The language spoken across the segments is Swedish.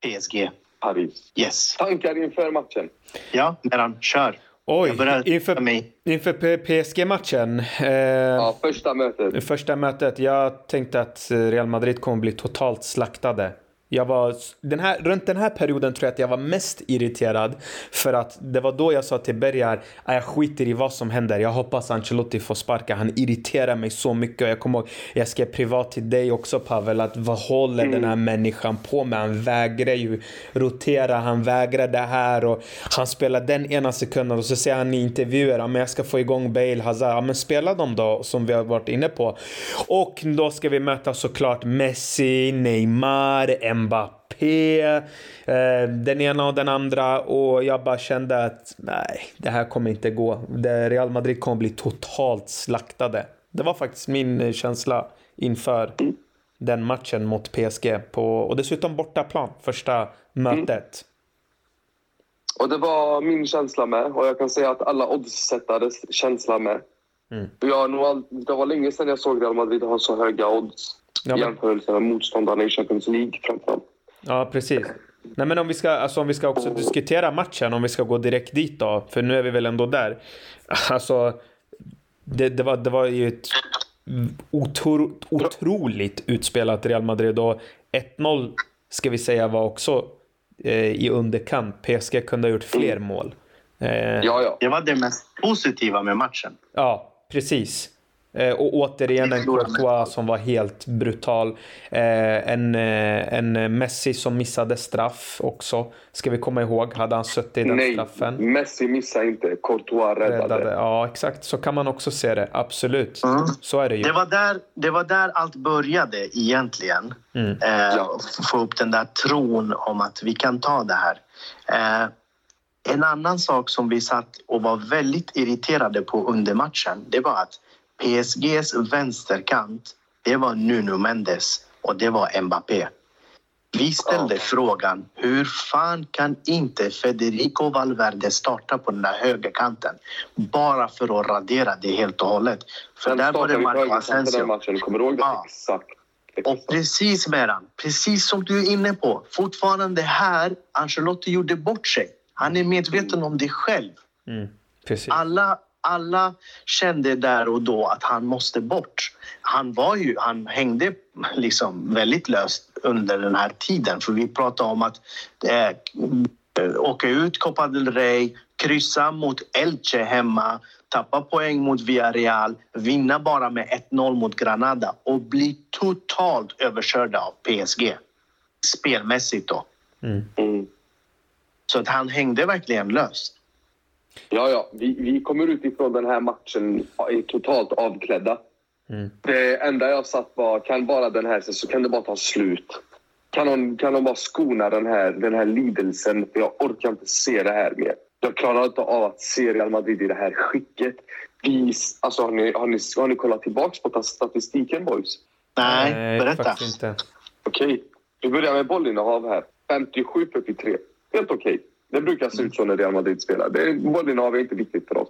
PSG. Paris. Yes. Tankar inför matchen? Ja, Meran, kör. Oj, inför, inför PSG-matchen. Eh, Ja, första mötet. Första mötet, jag tänkte att Real Madrid kommer bli totalt slaktade. Jag var, den här, runt den här perioden tror jag att jag var mest irriterad för att det var då jag sa till Bergar, "Ah, jag skiter i vad som händer, jag hoppas Ancelotti får sparka, han irriterar mig så mycket. Och jag kommer ihåg, jag skrev privat till dig också Pavel, att vad håller den här människan på med? Han vägrar ju rotera, han vägrar det här. Och han spelar den ena sekunden och så säger han i intervjuer, "Ja, men jag ska få igång Bale, Hazard, ja men spela dem då som vi har varit inne på. Och då ska vi möta såklart Messi, Neymar, Mbappé, eh, den ena och den andra och jag bara kände att nej, det här kommer inte gå. Real Madrid kommer bli totalt slaktade. Det var faktiskt min eh, känsla inför den matchen mot PSG på, och dessutom bortaplan, första mötet. Och det var min känsla med. Och jag kan säga att alla oddsättares känsla med. Mm. Jag har nog all... Det var länge sedan jag såg Real Madrid ha så höga odds. Ja, men- jämförelse med motståndarna i Champions League framförallt. Ja, precis. Nej, men om vi ska, alltså, om vi ska också diskutera matchen, om vi ska gå direkt dit då, för nu är vi väl ändå där. Alltså, det, det, var, det var ju ett otro, otroligt utspelat Real Madrid och 1-0 ska vi säga var också eh, i underkant. PSG kunde ha gjort fler mål. Eh, Ja, ja. Det var det mest positiva med matchen. Ja, precis. Eh, och återigen en Courtois som var helt brutal. Eh, en, eh, en Messi som missade straff också. Ska vi komma ihåg. Hade han suttit i den Nej, straffen. Messi missade inte. Courtois räddade. Räddade. Ja, exakt. Så kan man också se det. Absolut. Mm. Så är det ju. Det var där, det var där allt började egentligen. Mm. Eh, Ja. Få upp den där tron om att vi kan ta det här. Eh, en annan sak som vi satt och var väldigt irriterade på under matchen det var att PSGs vänsterkant det var Nuno Mendes och det var Mbappé. Vi ställde Ja. frågan hur fan kan inte Federico Valverde starta på den där högerkanten bara för att radera det helt och hållet? För där var det Marco Asensio. matchen. Kommer du ihåg det? Ja. Exakt. Och Exakt. precis Meran, precis som du är inne på. Fortfarande här, Ancelotti gjorde bort sig. Han är medveten om det själv. Mm. Precis. Alla, alla kände där och då att han måste bort. Han var ju, han hängde liksom väldigt löst under den här tiden. För vi pratade om att eh, åka ut Copa del Rey, kryssa mot Elche hemma, tappa poäng mot Villarreal, vinna bara med 1-0 mot Granada och bli totalt överkörda av PSG. Spelmässigt då. Mm. Så att han hängde verkligen löst. Ja, ja. Vi, vi kommer ut ifrån den här matchen är totalt avklädda. Mm. Det enda jag satt var, kan bara den här så kan det bara ta slut. Kan de, kan de bara skona den här, den här lidelsen? För jag orkar inte se det här mer. Jag klarar inte av att se Real Madrid i det här skicket. Vi, alltså, har, ni, har, ni, har ni kollat tillbaka på statistiken, boys? Nej, Nej, berätta. Okej. Vi börjar med bollinnehav här. 57-43. Helt okej. Det brukar se ut så när Real Madrid spelar. Det, bollinnehav är inte viktigt för oss.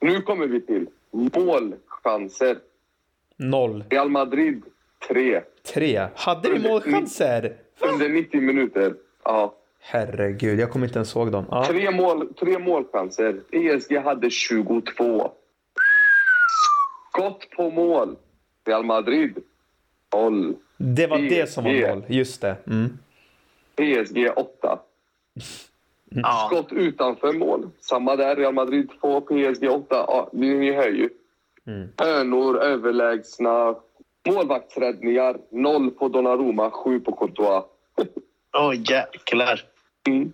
Nu kommer vi till målchanser. Noll. Real Madrid 3. Tre. Hade vi målchanser? Under 90 minuter. Ja. Herregud, jag kommer inte ens ihåg dem. Ja. Tre, mål, tre målchanser. PSG hade 22. Skott på mål. Real Madrid 0. Det var det som var PSG. mål. Just det. Mm. PSG 8. Ja. Skott utanför mål. Samma där. Real Madrid 2, PSG 8. Ja, ni, ni hör ju. Mm. Hörnor överlägsna. Målvaktsräddningar. 0 på Donnarumma, 7 på Courtois. Åh jäklar. Mm.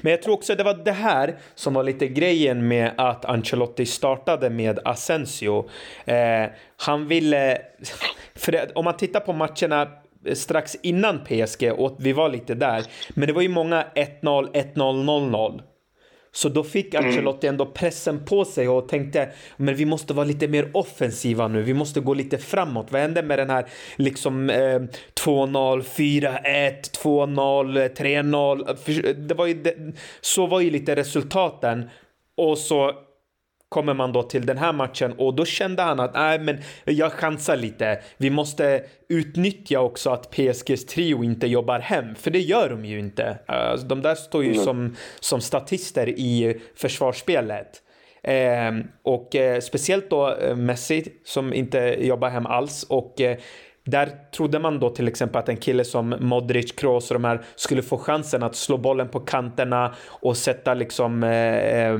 Men jag tror också det var det här som var lite grejen med att Ancelotti startade med Asensio. Eh, han ville... För det, om man tittar på matcherna strax innan PSG, och vi var lite där, men det var ju många 1-0, 1-0, 0-0. Så då fick Ancelotti ändå pressen på sig och tänkte men vi måste vara lite mer offensiva nu. Vi måste gå lite framåt. Vad hände med den här liksom eh, 2-0, 4-1, 2-0, 3-0? För- Det var ju det, så var ju lite resultaten. Och så kommer man då till den här matchen och då kände han att nej, men jag chansar lite. Vi måste utnyttja också att PSGs trio inte jobbar hem, för det gör de ju inte. Alltså, de där står ju mm. som, som statister i försvarsspelet. Eh, och eh, speciellt då eh, Messi som inte jobbar hem alls och eh, där trodde man då till exempel att en kille som Modric, Kroos och de här skulle få chansen att slå bollen på kanterna och sätta liksom eh, eh,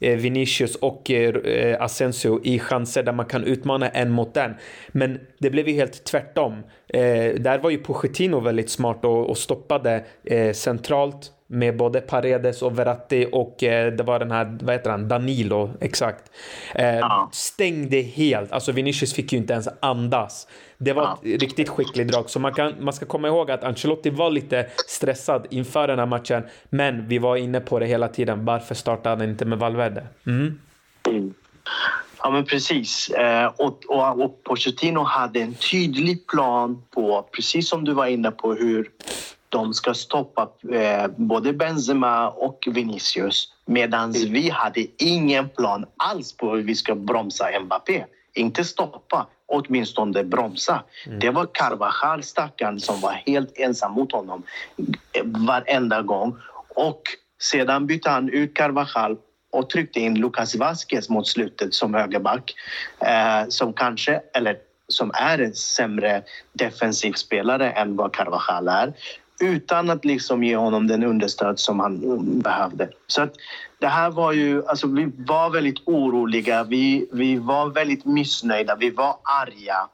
eh, Vinicius och eh, Asensio i chanser där man kan utmana en mot en. Men det blev ju helt tvärtom. Eh, där var ju Pochettino väldigt smart och, och stoppade eh, centralt med både Paredes och Verratti och eh, det var den här, vad heter han, Danilo, exakt. Eh, ja. Stängde helt, alltså Vinicius fick ju inte ens andas. Det var ja. ett riktigt skickligt drag, så man, kan, man ska komma ihåg att Ancelotti var lite stressad inför den här matchen, men vi var inne på det hela tiden. Varför startade han inte med Valverde? Mm. Mm. Ja, men precis. Eh, och, och, och Pochettino hade en tydlig plan på, precis som du var inne på, hur de ska stoppa eh, både Benzema och Vinicius medan mm. vi hade ingen plan alls på hur vi ska bromsa Mbappé. Inte stoppa, åtminstone bromsa. Mm. Det var Carvajal, stackaren, som var helt ensam mot honom eh, varenda gång. Och sedan bytte han ut Carvajal och tryckte in Lucas Vasquez mot slutet som högerback. Eh, som kanske, eller som är en sämre defensiv spelare än vad Carvajal är utan att liksom ge honom den understöd som han behövde. Så att det här var ju, alltså vi var väldigt oroliga, vi, vi var väldigt missnöjda, vi var arga.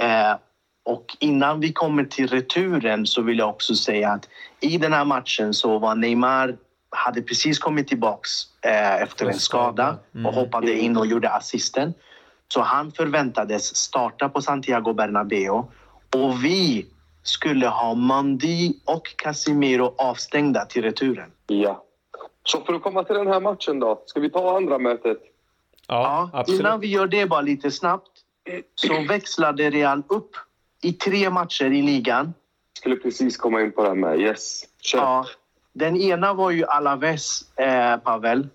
Eh, och innan vi kommer till returen så vill jag också säga att i den här matchen så var Neymar hade precis kommit tillbaks eh, efter en skada och mm. hoppade in och gjorde assisten. Så han förväntades starta på Santiago Bernabéu och vi skulle ha Mandi och Casimiro avstängda till returen. Ja. Så för att komma till den här matchen då, ska vi ta andra mötet? Ja, ja Innan vi gör det bara lite snabbt så växlade Real upp i tre matcher i ligan. Skulle precis komma in på det med. Yes, Kör. Ja, Den ena var ju Alaves, eh, Pavel.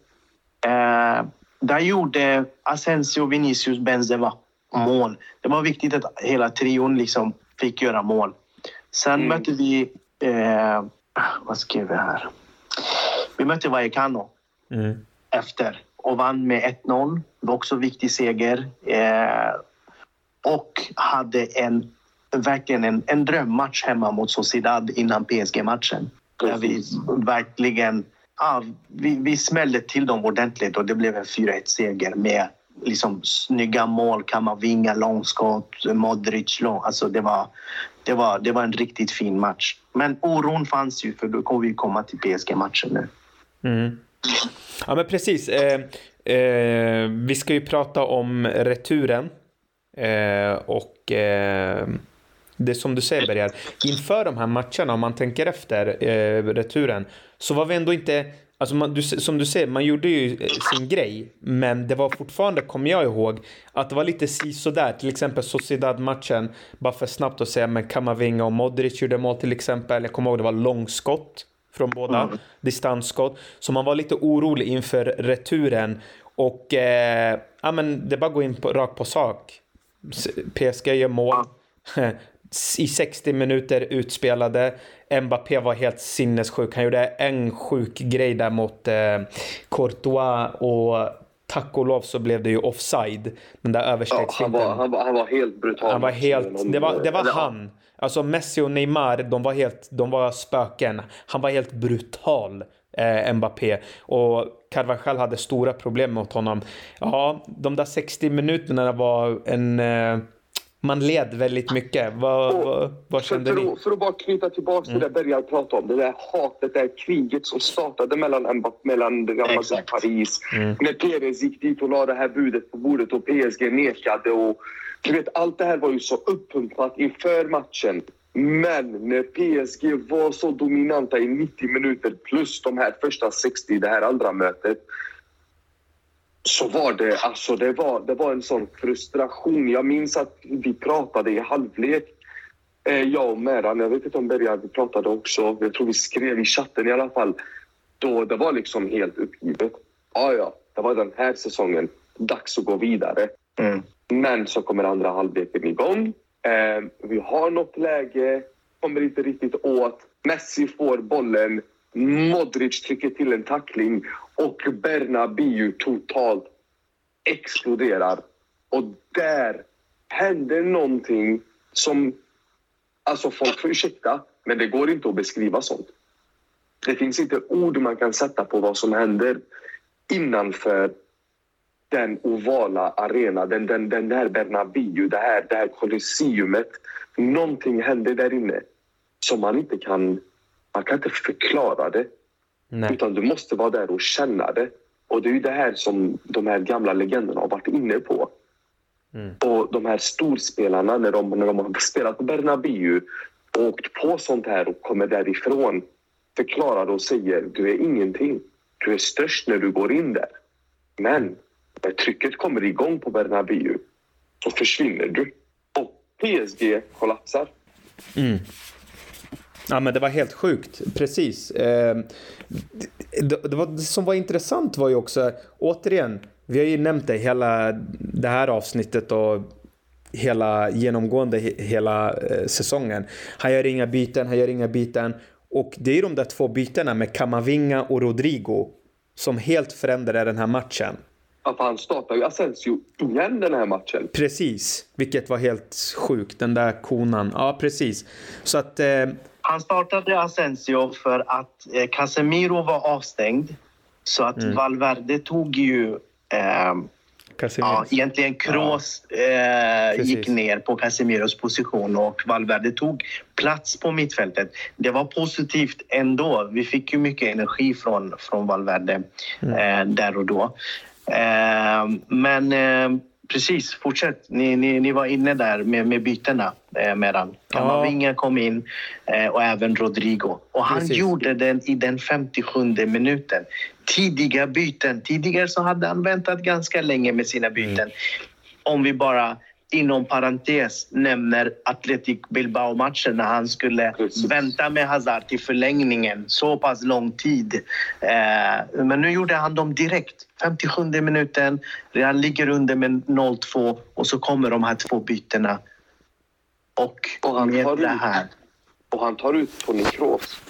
Eh, där gjorde Asensio, Vinicius, Benzema mål. Det var viktigt att hela trion liksom fick göra mål. Sen mm. mötte vi... Eh, vad skrev vi här? Vi mötte Vallecano mm. efter och vann med 1-0. Det var också en viktig seger. Eh, och hade en, verkligen en, en drömmatch hemma mot Sociedad innan PSG-matchen. Där vi verkligen... Ja, vi, vi smällde till dem ordentligt och det blev en 4-1-seger med liksom snygga mål, Kamavinga långskott, Modric lång... Alltså det var, det, var, det var en riktigt fin match. Men oron fanns ju för då kommer vi komma till PSG-matchen nu. Mm. Ja men precis. Eh, eh, vi ska ju prata om returen. Eh, och eh, det som du säger Bergar. inför de här matcherna om man tänker efter eh, returen så var vi ändå inte Alltså man, du, som du säger, man gjorde ju eh, sin grej, men det var fortfarande, kommer jag ihåg, att det var lite sådär. Till exempel Sociedad-matchen, bara för snabbt att säga, men Kamavinga och Modric gjorde mål till exempel. Jag kommer ihåg det var långskott från båda, mm. distansskott. Så man var lite orolig inför returen. Och eh, ja, men det bara gå in på, rakt på sak. PSG gör mål. i 60 minuter utspelade. Mbappé var helt sinnessjuk. Han gjorde en sjuk grej där mot eh, Courtois och tack och lov så blev det ju offside. Den där överstegsfinten. Ja, han, var, han, var, han var helt brutal. Han var helt, det var, det var han. Alltså Messi och Neymar, de var helt, de var spöken. Han var helt brutal, eh, Mbappé. Och Carvajal hade stora problem mot honom. Ja, de där 60 minuterna var en eh, man led väldigt mycket. Vad, och, vad, vad kände för, ni? För, att bara knyta tillbaka till mm. det Bergar pratade om. Det där hatet, det där kriget som startade mellan, mellan Real Madrid och Paris. Mm. När Perez gick dit och la det här budet på bordet och PSG nekade. Och, du vet, allt det här var ju så uppumpat inför matchen. Men när PSG var så dominanta i 90 minuter plus de här första 60 i det här andra mötet så var det, alltså det var, det var en sån frustration. Jag minns att vi pratade i halvlek, eh, jag och Meran. Jag vet inte om Berga, vi pratade också. Jag tror vi skrev i chatten i alla fall. Då det var liksom helt uppgivet. Ja, ja. det var den här säsongen. Dags att gå vidare. Mm. Men så kommer andra halvleken igång. Eh, vi har något läge, kommer inte riktigt åt. Messi får bollen. Modric trycker till en tackling och Bernabéu totalt exploderar. Och där händer någonting som... Alltså folk får ursäkta, men det går inte att beskriva sånt. Det finns inte ord man kan sätta på vad som händer innanför den ovala arenan, den, den, den där Bernabéu, det här, det här Coliseum. Någonting händer där inne som man inte kan... Man kan inte förklara det. Nej. Utan du måste vara där och känna det. Och det är ju det här som de här gamla legenderna har varit inne på. Mm. Och de här storspelarna, när de, när de har spelat på Bernabéu och åkt på sånt här och kommer därifrån förklarar och säger du är ingenting. Du är störst när du går in där. Men när trycket kommer igång på Bernabéu så försvinner du. Och PSG kollapsar. Mm. Ja, men det var helt sjukt. Precis. Eh, det, var, det som var intressant var ju också, återigen, vi har ju nämnt det hela det här avsnittet och hela genomgående hela eh, säsongen. Han gör inga byten, han gör inga byten. Och det är ju de där två bytena med Kamavinga och Rodrigo som helt förändrar den här matchen. Ja, för han startar ju Asensio igen den här matchen. Precis, vilket var helt sjukt. Den där konan. Ja, precis. Så att... Eh, Han startade Asensio för att eh, Casemiro var avstängd. Så att Mm. Valverde tog ju... Eh, ja, egentligen Kroos eh, Precis. gick ner på Casemiros position och Valverde tog plats på mittfältet. Det var positivt ändå. Vi fick ju mycket energi från, från Valverde eh, där och då. Eh, men eh, precis, fortsätt. Ni, ni, ni var inne där med, med bytena eh, medan Kamavinga kom in eh, och även Rodrigo. Och han Precis. gjorde den i den 57 minuten. Tidiga byten. Tidigare så hade han väntat ganska länge med sina byten. Om vi bara inom parentes nämner Athletic Bilbao-matchen när han skulle Precis. vänta med Hazard till förlängningen så pass lång tid. Eh, men nu gjorde han dem direkt. 57 minuten, Real ligger under med 0-2 och så kommer de här två bytena. Och, Och han med tar det ut- här, Och han tar ut Toni Kroos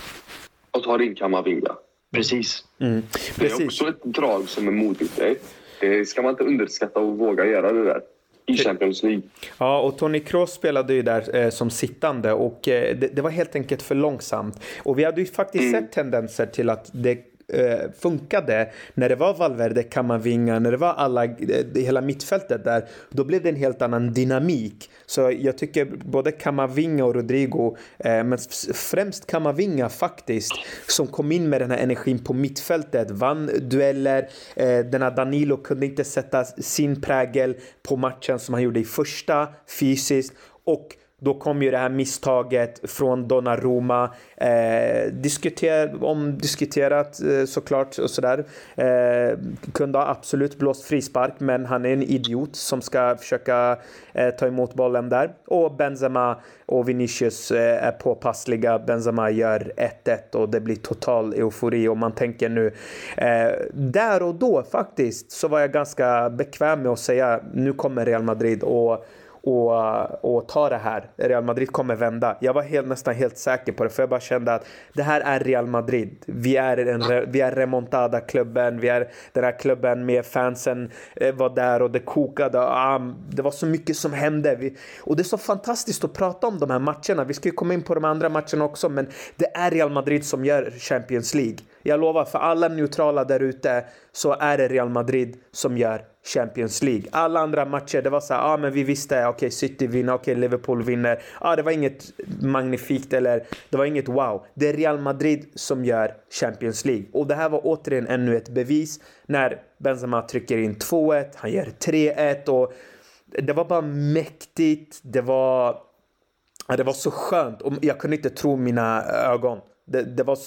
och tar in Kamavinga. precis. Mm. Det är Precis. också ett drag som är modigt. Det, det ska man inte underskatta och våga göra det där i Champions League. Ja, och Tony Kroos spelade ju där eh, som sittande och eh, det, det var helt enkelt för långsamt. Och vi hade ju faktiskt sett tendenser till att det eh, funkade när det var Valverde, Kamavinga, när det var alla, eh, hela mittfältet där. Då blev det en helt annan dynamik. Så jag tycker både Kamavinga och Rodrigo, eh, men främst Kamavinga faktiskt, som kom in med den här energin på mittfältet, vann dueller. Eh, den här Danilo kunde inte sätta sin prägel på matchen som han gjorde i första fysiskt. Och då kom ju det här misstaget från Donnarumma. Eh, diskuter, omdiskuterat eh, såklart och sådär. Eh, kunde ha absolut blåst frispark men han är en idiot som ska försöka eh, ta emot bollen där. Och Benzema och Vinicius eh, är påpassliga. Benzema gör 1-1 och det blir total eufori och man tänker nu. Eh, där och då faktiskt så var jag ganska bekväm med att säga nu kommer Real Madrid och och, och ta det här. Real Madrid kommer vända. Jag var helt, nästan helt säker på det för jag bara kände att det här är Real Madrid. Vi är, en, vi är remontada-klubben. Vi är den här klubben med fansen eh, var där och det kokade. Ah, det var så mycket som hände. Vi, och det är så fantastiskt att prata om de här matcherna. Vi ska ju komma in på de andra matcherna också men det är Real Madrid som gör Champions League. Jag lovar, för alla neutrala där ute så är det Real Madrid som gör Champions League. Alla andra matcher, det var så här, ja ah, men vi visste, okej City vinner, okej Liverpool vinner. Ja, ah, det var inget magnifikt eller det var inget wow. Det är Real Madrid som gör Champions League. Och det här var återigen ännu ett bevis när Benzema trycker in 2-1, han gör 3-1 och det var bara mäktigt. Det var, det var så skönt och jag kunde inte tro mina ögon. Det, det var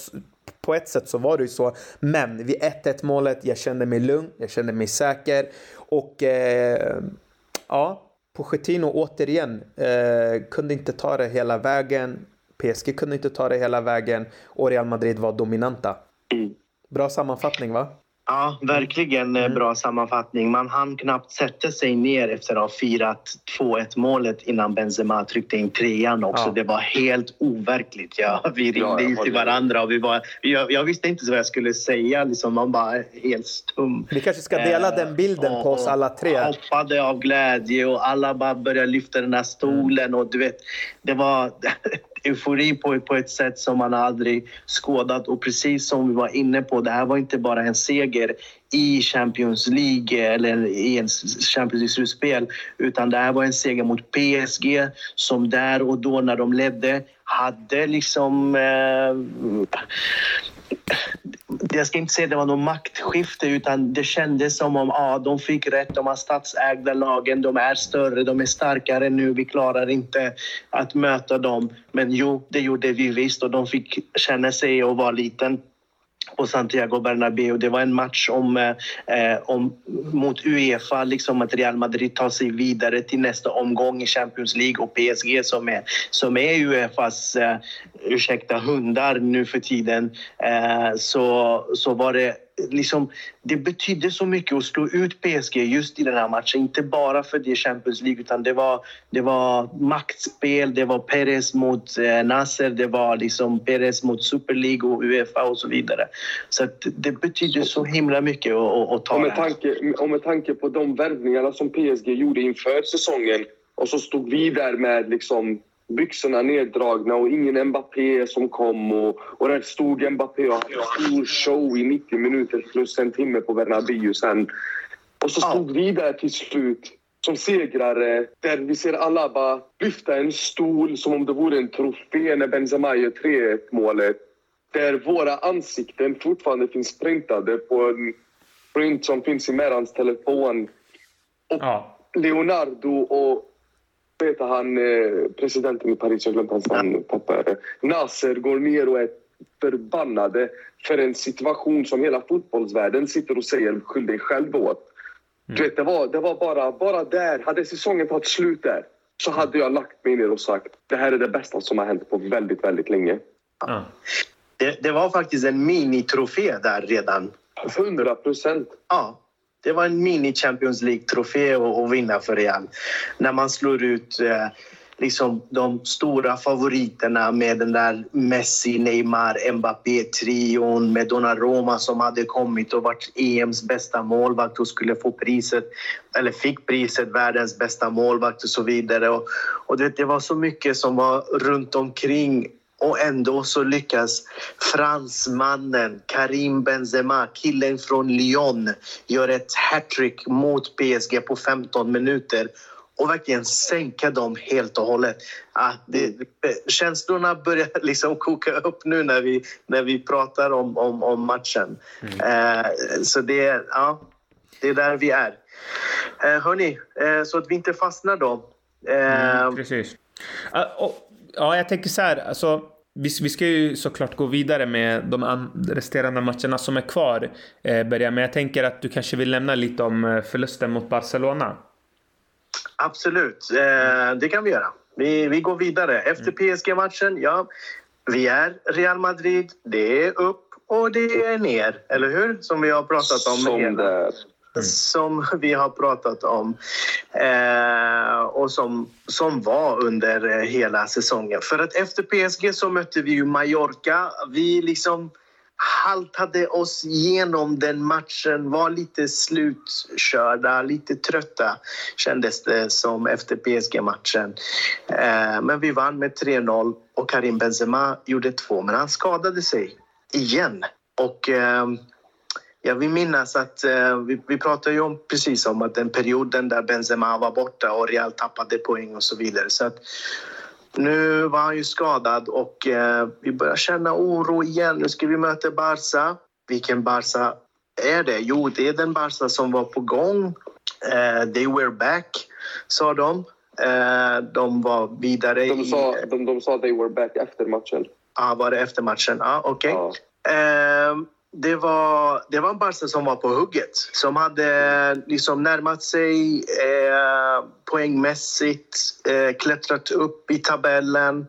på ett sätt så var det ju så. Men vid 1-1 målet, jag kände mig lugn, jag kände mig säker. Och eh, ja, Pochettino återigen eh, kunde inte ta det hela vägen. PSG kunde inte ta det hela vägen och Real Madrid var dominanta. Mm. Bra sammanfattning va? Ja, verkligen mm. bra sammanfattning. Man hann knappt sätta sig ner efter att ha firat 2-1 målet innan Benzema tryckte in trean också. Ja. Det var helt overkligt. Ja, vi ringde ja, till varandra och vi var, jag, jag, visste inte vad jag skulle säga. Liksom, man bara helt stum. Vi kanske ska dela eh, den bilden och, på oss alla tre. hoppade av glädje och alla bara började lyfta den här stolen. Och du vet, det var eufori på, på ett sätt som man aldrig skådat. Och precis som vi var inne på, det här var inte bara en seger i Champions League eller i en Champions League-slutspel utan det här var en seger mot PSG som där och då när de ledde hade liksom eh, jag ska inte säga att det var något maktskifte utan det kändes som om ah, de fick rätt. De har statsägda lagen, de är större, de är starkare nu. Vi klarar inte att möta dem. Men jo, det gjorde vi visst och de fick känna sig och vara liten på Santiago Bernabéu. Det var en match om, eh, eh, om, mot Uefa, liksom att Real Madrid tar sig vidare till nästa omgång i Champions League och PSG som är, som är Uefas, eh, ursäkta, hundar nu för tiden. Eh, så, så var det liksom, det betydde så mycket att slå ut PSG just i den här matchen. Inte bara för det Champions League, utan det var, det var maktspel. Det var Perez mot eh, Nasser, det var liksom Perez mot Super League och Uefa och så vidare. Så det betydde så himla mycket att, att ta och med, tanke, och med tanke på de värvningarna som PSG gjorde inför säsongen och så stod vi där med liksom byxorna neddragna och ingen Mbappé som kom. Och, och där stod Mbappé och hade stor show i 90 minuter plus en timme på Bernabéu sen. Och så stod vi där till slut som segrare där vi ser alla bara lyfta en stol som om det vore en trofé när Benzema gör 3-1 målet. Där våra ansikten fortfarande finns printade på en print som finns i Merans telefon. Och ja. Leonardo och heter han, eh, presidenten i Paris, jag glömde hans namn, tappade Nasser går ner och är förbannade för en situation som hela fotbollsvärlden sitter och säger skyll dig själv åt. Mm. Du vet, det var, det var bara, bara där, hade säsongen tagit slut där så hade jag lagt mig ner och sagt det här är det bästa som har hänt på väldigt, väldigt länge. Ja. Det, det var faktiskt en minitrofé där redan. 100 procent. Ja, det var en mini-Champions League-trofé att vinna för Real. När man slår ut eh, liksom de stora favoriterna med den där Messi, Neymar, Mbappé-trion med Donnarumma som hade kommit och varit EMs bästa målvakt och skulle få priset, eller fick priset, världens bästa målvakt och så vidare. Och, och det, det var så mycket som var runt omkring och ändå så lyckas fransmannen Karim Benzema, killen från Lyon, göra ett hattrick mot PSG på 15 minuter och verkligen sänka dem helt och hållet. Ah, det, känslorna börjar liksom koka upp nu när vi, när vi pratar om, om, om matchen. Mm. Eh, så det, ja, det är där vi är. Eh, hörni, eh, så att vi inte fastnar då. Eh, mm, precis. Uh, och, ja, jag tänker så här. Alltså, vi, vi ska ju såklart gå vidare med de resterande matcherna som är kvar, eh, Berga. Men jag tänker att du kanske vill nämna lite om eh, förlusten mot Barcelona. Absolut, eh, det kan vi göra. Vi, vi går vidare. Efter mm. PSG-matchen, ja, vi är Real Madrid. Det är upp och det är ner, eller hur? Som vi har pratat om. Som det Mm. som vi har pratat om eh, och som, som var under eh, hela säsongen. För att efter PSG så mötte vi ju Mallorca. Vi liksom haltade oss igenom den matchen, var lite slutkörda, lite trötta kändes det som efter PSG-matchen. Eh, men vi vann med 3-0 och Karim Benzema gjorde två, men han skadade sig igen. Och eh, jag vill minnas att eh, vi, vi pratade ju om precis om att den perioden där Benzema var borta och Real tappade poäng och så vidare. Så att nu var han ju skadad och eh, vi börjar känna oro igen. Nu ska vi möta Barca. Vilken Barca är det? Jo, det är den Barca som var på gång. Eh, they were back, sa de. Eh, de var vidare de sa, i... De, de sa they were back efter matchen. Ja, ah, var det efter matchen? Ah, Okej. Okay. Ja. Eh, det var, det var en Barca som var på hugget. Som hade liksom närmat sig eh, poängmässigt, eh, klättrat upp i tabellen.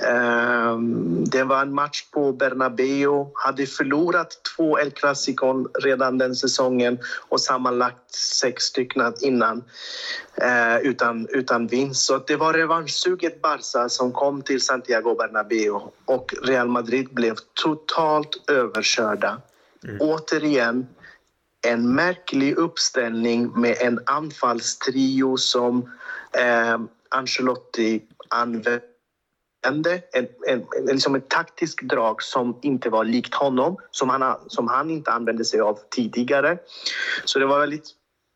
Ehm, det var en match på Bernabéu. Hade förlorat två El Clasicon redan den säsongen och sammanlagt sex stycken innan eh, utan, utan vinst. Så det var revanschsuget Barca som kom till Santiago Bernabéu och Real Madrid blev totalt överkörda. Mm. Återigen, en märklig uppställning med en anfallstrio som eh, Ancelotti använde en, en, en, liksom ett taktiskt drag som inte var likt honom, som han, som han inte använde sig av tidigare. Så det var väldigt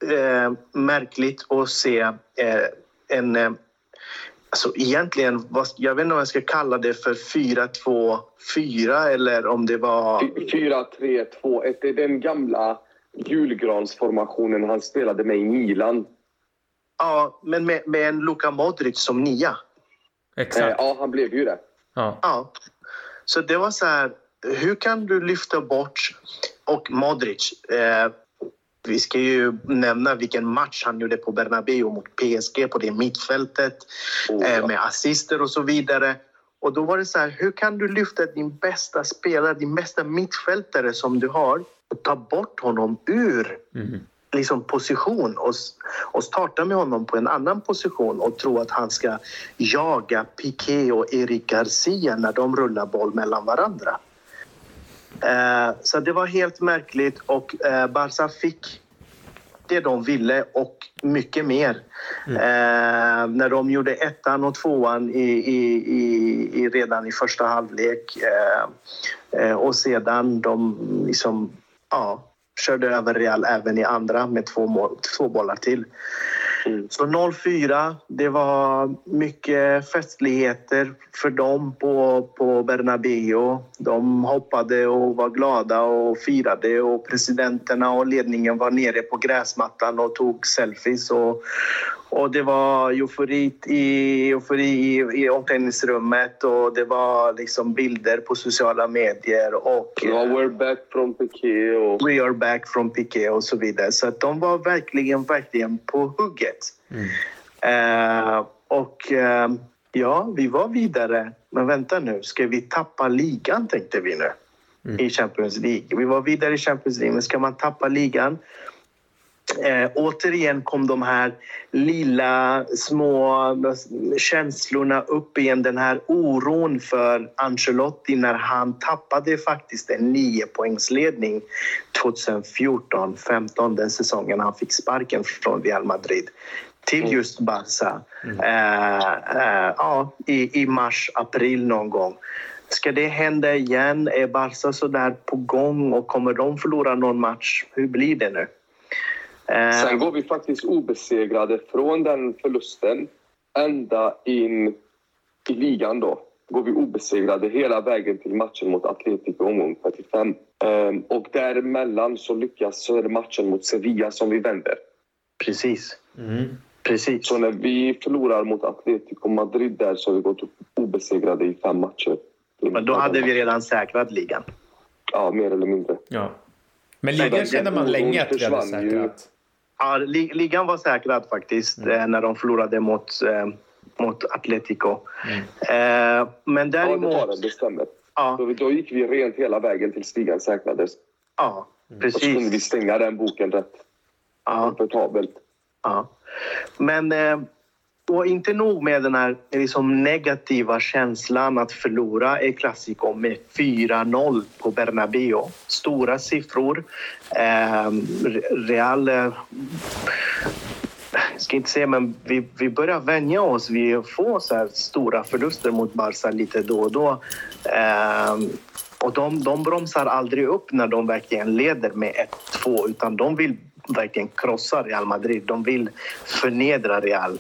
eh, märkligt att se eh, en... Eh, alltså egentligen, jag vet inte om jag ska kalla det för 4-2-4 eller om det var... 4-3-2-1, det är den gamla julgransformationen han spelade med i Milan. Ja, men med, med en Luka Modric som nia. Exakt. Eh, ja, han blev ju det. Ja. ja. Så det var så här, hur kan du lyfta bort... Och Modric, eh, vi ska ju nämna vilken match han gjorde på Bernabéu mot PSG på det mittfältet oh, eh, med assister och så vidare. Och då var det så här, hur kan du lyfta din bästa spelare, din bästa mittfältare som du har och ta bort honom ur mm liksom position och, och starta med honom på en annan position och tro att han ska jaga Piqué och Eric Garcia när de rullar boll mellan varandra. Eh, så det var helt märkligt och eh, Barca fick det de ville och mycket mer. Mm. Eh, när de gjorde ettan och tvåan i, i, i, redan i första halvlek eh, eh, och sedan de liksom, ja, körde över Real även i andra med två, mål, två bollar till. Mm. Så 0-4, det var mycket festligheter för dem på, på Bernabéu. De hoppade och var glada och firade och presidenterna och ledningen var nere på gräsmattan och tog selfies. Och, och det var eufori i, eufori i, i omklädningsrummet och det var liksom bilder på sociala medier. Och, ja, we're back from Piqué. Och... We are back from Piqué och så vidare. Så de var verkligen, verkligen på hugget. Mm. Och eh, ja, vi var vidare. Men vänta nu, ska vi tappa ligan tänkte vi nu mm. i Champions League. Vi var vidare i Champions League, men ska man tappa ligan Eh, återigen kom de här lilla små känslorna upp igen. Den här oron för Ancelotti när han tappade faktiskt en niopoängsledning 2014-15, den säsongen han fick sparken från Real Madrid till mm. just Barca mm. eh, eh, ja, i, i mars, april någon gång. Ska det hända igen? Är Barca så där på gång och kommer de förlora någon match? Hur blir det nu? Sen eh, går vi faktiskt obesegrade från den förlusten ända in i ligan då. Går vi obesegrade hela vägen till matchen mot Atletico omgång 45. Ehm, och däremellan så lyckas så är det matchen mot Sevilla som vi vänder. Precis. Mm. Precis. Så när vi förlorar mot Atletico Madrid där så har vi gått obesegrade i fem matcher. Men då hade vi redan säkrat ligan. Ja, mer eller mindre. Ja. Men ligan kände man länge att vi hade säkrat. Ja, ligan var säkrad faktiskt mm. Eh, när de förlorade mot, eh, mot Atletico. Mm. Eh, men däremot... Ja, det var det. Det stämmer. Ja. Då, då gick vi rent hela vägen tills ligan säkrades. Ja, precis. Och så kunde vi stänga den boken rätt ja. komfortabelt. Ja. Men eh, och inte nog med den här liksom negativa känslan att förlora El Clasico med 4-0 på Bernabéu. Stora siffror. Eh, Real... Eh, ska inte säga, men vi, vi börjar vänja oss vid att få så stora förluster mot Barca lite då och då. Eh, och de, de bromsar aldrig upp när de verkligen leder med 1-2 utan de vill verkligen krossa Real Madrid. De vill förnedra Real.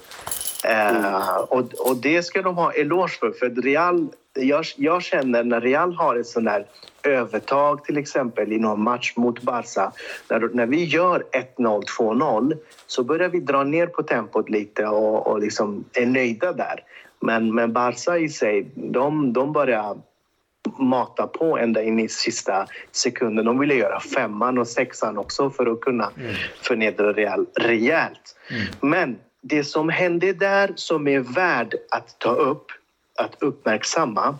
Uh, och, och det ska de ha eloge för. för Real, jag, jag känner när Real har ett sånt där övertag till exempel i någon match mot Barca. När, när vi gör 1-0, 2-0 så börjar vi dra ner på tempot lite och, och liksom är nöjda där. Men, men Barca i sig, de, de börjar mata på ända in i sista sekunden. De ville göra femman och sexan också för att kunna mm. förnedra Real rejält. Mm. Men det som hände där som är värd att ta upp att uppmärksamma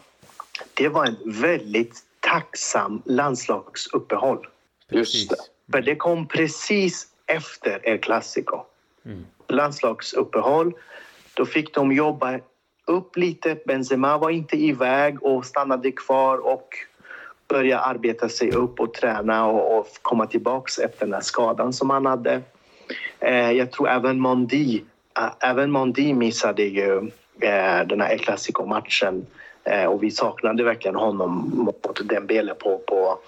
det var en väldigt tacksam landslagsuppehåll. Just det. För det kom precis efter El Clasico. Mm. Landslagsuppehåll. Då fick de jobba upp lite. Benzema var inte iväg och stannade kvar och började arbeta sig upp och träna och, och komma tillbaka efter den här skadan som han hade. Eh, jag tror även Mondi, äh, eh, även Mondi missade ju eh, den här El Clasico-matchen eh, och vi saknade verkligen honom mot Dembele på, på,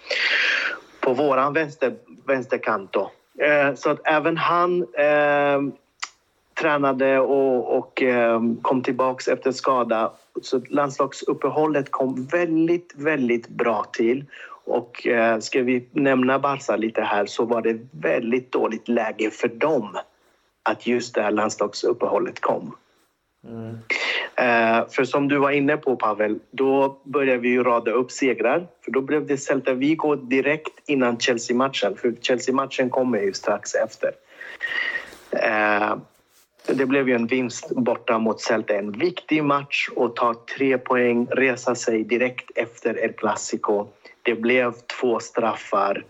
på våran vänster, vänsterkant. Då. Eh, så att även han eh, tränade och, och eh, kom tillbaka efter skada. Så landslagsuppehållet kom väldigt, väldigt bra till. Och eh, ska vi nämna Barca lite här så var det väldigt dåligt läge för dem att just det här landslagsuppehållet kom. Mm. Eh, för som du var inne på Pavel, då började vi ju rada upp segrar. För då blev det Celta Vigo direkt innan Chelsea-matchen. För Chelsea-matchen kommer ju strax efter. Det blev ju en vinst borta mot Celta. En viktig match och ta tre poäng, resa sig direkt efter El Clasico. Det blev två straffar.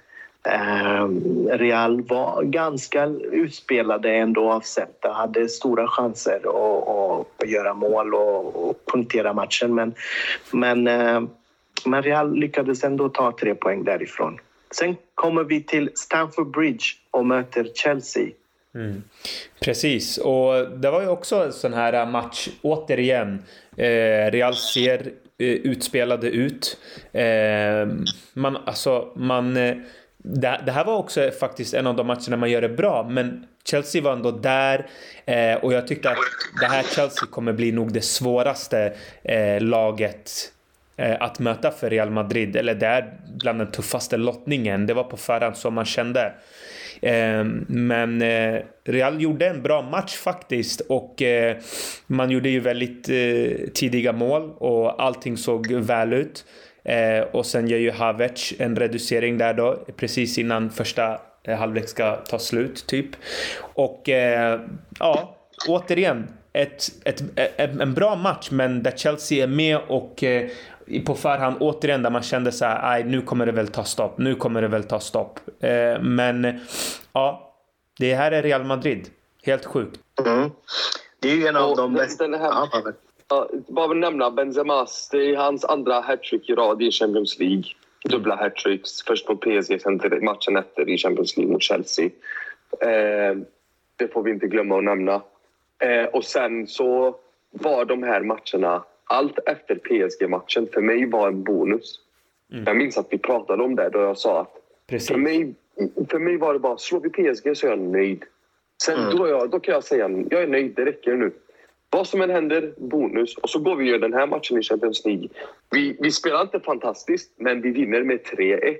Ehm, Real var ganska utspelade ändå av Celta, hade stora chanser att, att göra mål och, och punktera matchen. Men, men, ehm, men Real lyckades ändå ta tre poäng därifrån. Sen kommer vi till Stamford Bridge och möter Chelsea. Mm. Precis, och det var ju också en sån här match, återigen. Eh, Real ser eh, utspelade ut. Eh, man, alltså, man... Eh, det, det, här var också faktiskt en av de matcherna man gör det bra, men Chelsea var ändå där eh, och jag tyckte att det här Chelsea kommer bli nog det svåraste eh, laget eh, att möta för Real Madrid. Eller det är bland den tuffaste lottningen. Det var på förhand så man kände. Ehm, men eh, Real gjorde en bra match faktiskt och eh, man gjorde ju väldigt eh, tidiga mål och allting såg väl ut. Och sen gör ju Havertz en reducering där då precis innan första halvlek ska ta slut typ. Och ja, återigen ett, ett, ett, en bra match men där Chelsea är med och på förhand återigen där man kände så här, nu kommer det väl ta stopp, nu kommer det väl ta stopp. Eh, men ja, det här är Real Madrid. Helt sjukt. Mm. Det är ju en av och de bästa... Ja, ja, bara vill nämna Benzemas. Det är hans andra hattrick i rad i Champions League. Dubbla hattricks. Först mot PSG, sen matchen efter i Champions League mot Chelsea. Eh, det får vi inte glömma att nämna. Eh, och sen så var de här matcherna allt efter PSG-matchen för mig var en bonus. Mm. Jag minns att vi pratade om det då jag sa att för mig, för mig var det bara slår vi PSG så är jag nöjd. Sen mm. då, jag, då kan jag säga jag är nöjd, det räcker nu. Vad som än händer, bonus. Och så går vi och gör den här matchen i Champions League. Vi, vi spelar inte fantastiskt, men vi vinner med 3-1. Mm.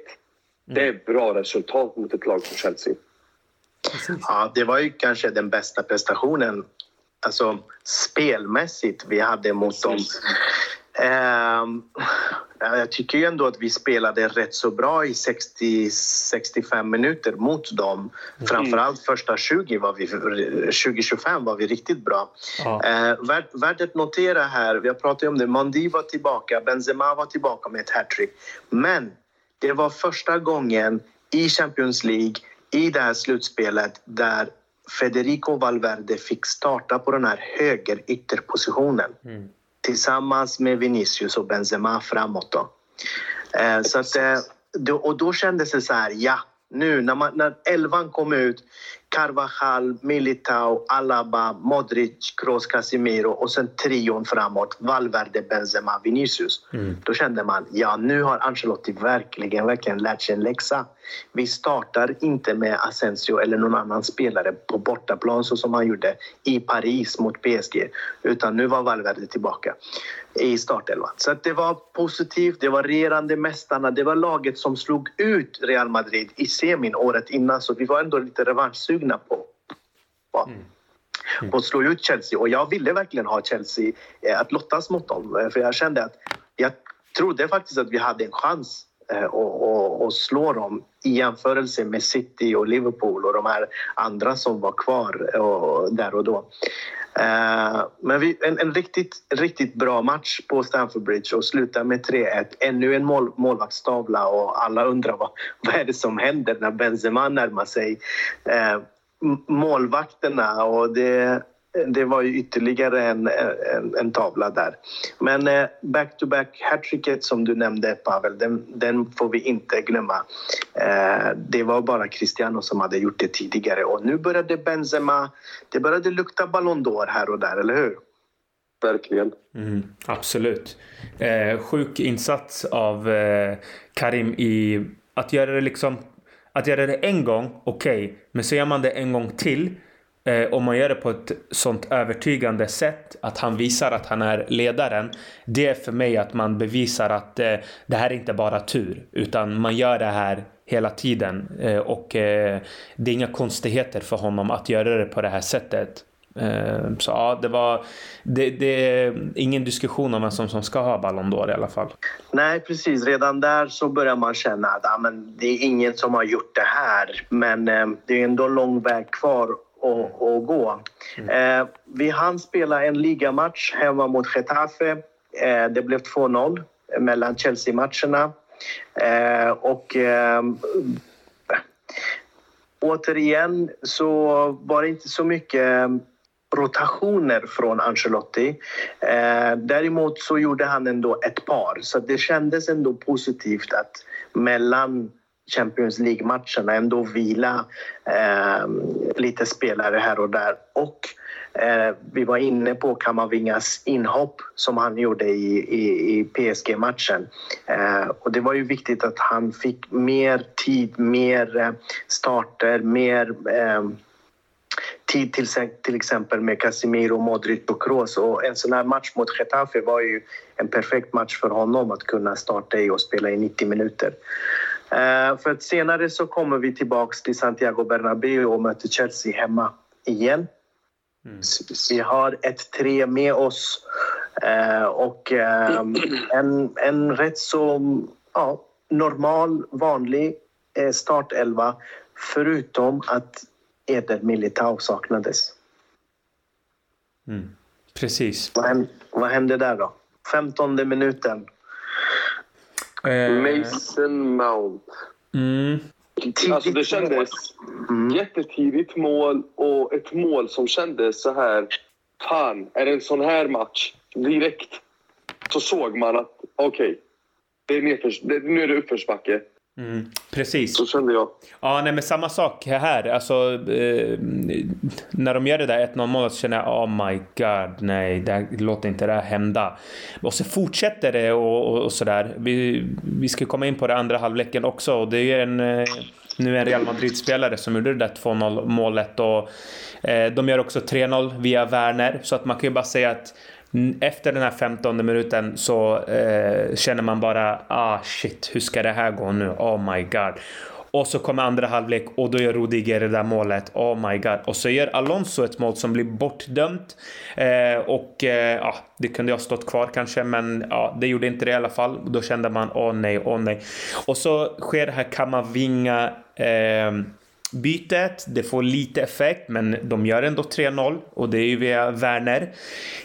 Det är bra resultat mot ett lag som Chelsea. Ja, det var ju kanske den bästa prestationen alltså, spelmässigt vi hade mot dem. Eh, jag tycker ju ändå att vi spelade rätt så bra i 60-65 minuter mot dem. Mm. Framförallt första 20 var vi, 20-25 var vi riktigt bra. Ja. Eh, värt, värt att notera här, vi har pratat om det, Mondi var tillbaka, Benzema var tillbaka med ett hattrick. Men det var första gången i Champions League i det här slutspelet där Federico Valverde fick starta på den här höger ytterpositionen mm. tillsammans med Vinicius och Benzema framåt. Då. Eh, så att, eh, och då kändes det så här, ja, nu när, man, när elvan kom ut, Carvajal, Militao, Alaba, Modric, Kroos, Casemiro och sen trion framåt, Valverde, Benzema, Vinicius. Mm. Då kände man, ja nu har Ancelotti verkligen, verkligen lärt sig en läxa. Vi startar inte med Asensio eller någon annan spelare på bortaplan så som han gjorde i Paris mot PSG, utan nu var Valverde tillbaka i startelvan. Så det var positivt, det var regerande mästarna, det var laget som slog ut Real Madrid i semin året innan så vi var ändå lite revanschsugna på, på, mm. Mm. att slå ut Chelsea och jag ville verkligen ha Chelsea eh, att lottas mot dem eh, för jag kände att jag trodde faktiskt att vi hade en chans eh, och, slå dem i jämförelse med City och Liverpool och de här andra som var kvar och, där och då. Eh, men vi, en, en riktigt, riktigt bra match på Stamford Bridge och slutar med 3-1. Ännu en mål, målvaktstavla och alla undrar vad, vad är det som händer när Benzema närmar sig eh, målvakterna. Och det, det var ju ytterligare en, en, en tavla där. Men eh, back-to-back hattricket som du nämnde, Pavel, den, den får vi inte glömma. Eh, det var bara Cristiano som hade gjort det tidigare och nu började Benzema... Det började lukta Ballon d'Or här och där, eller hur? Verkligen. Mm, absolut. Eh, sjuk insats av eh, Karim i att göra det liksom... Att göra det en gång, okej. Okay. Men så gör man det en gång till eh, om man gör det på ett sånt övertygande sätt att han visar att han är ledaren. Det är för mig att man bevisar att eh, det här är inte bara tur utan man gör det här hela tiden eh, och eh, det är inga konstigheter för honom att göra det på det här sättet. Eh, så ja, det var det, det, är ingen diskussion om vem som, som ska ha Ballon d'Or i alla fall. Nej, precis. Redan där så börjar man känna att ja, men det är ingen som har gjort det här. Men eh, det är ändå lång väg kvar att, att gå. Mm. Eh, vi hann spela en ligamatch hemma mot Getafe. Eh, det blev 2-0 mellan Chelsea-matcherna. Eh, och eh, återigen så var det inte så mycket rotationer från Ancelotti. Eh, däremot så gjorde han ändå ett par, så det kändes ändå positivt att mellan Champions League-matcherna ändå vila eh, lite spelare här och där. Och eh, vi var inne på Kamavingas inhopp som han gjorde i, i, i PSG-matchen. Eh, och det var ju viktigt att han fick mer tid, mer eh, starter, mer eh, tid till, till exempel med Casemiro, Modric och Kroos. Och en sån här match mot Getafe var ju en perfekt match för honom att kunna starta i och spela i 90 minuter. Uh, för senare så kommer vi tillbaka till Santiago Bernabéu och möter Chelsea hemma igen. Mm. Vi har ett 3 med oss uh, och uh, en, en rätt så ja, normal, vanlig startelva förutom att Eder Militao saknades. Mm. Precis. Vad hände, vad hände där då? 15 minuten. Eh. Mason Mount. Mm. Alltså det kändes mm. jättetidigt mål och ett mål som kändes så här... Fan, är det en sån här match? Direkt så såg man att okej, okay, nu är det uppförsbacke. Mm, precis. Så kände jag. Ja, nej, men samma sak här. Alltså, eh, när de gör det där 1-0 målet så känner jag oh my god, nej, det låter inte det här hända. Och så fortsätter det och, och, och sådär. Vi, vi ska komma in på det andra halvleken också och det är en, eh, nu en Real Madrid-spelare som gjorde det där 2-0 målet och eh, de gör också 3-0 via Werner så att man kan ju bara säga att efter den här 15 minuten så eh, känner man bara ah shit, hur ska det här gå nu? Oh my god. Och så kommer andra halvlek och då gör Rudiger det där målet. Oh my god. Och så gör Alonso ett mål som blir bortdömt. Eh, och eh, ja, det kunde ha stått kvar kanske, men ja, det gjorde inte det i alla fall. Då kände man åh oh, nej, åh oh, nej. Och så sker det här Kamavinga eh, bytet. Det får lite effekt, men de gör ändå 3-0 och det är ju via Werner.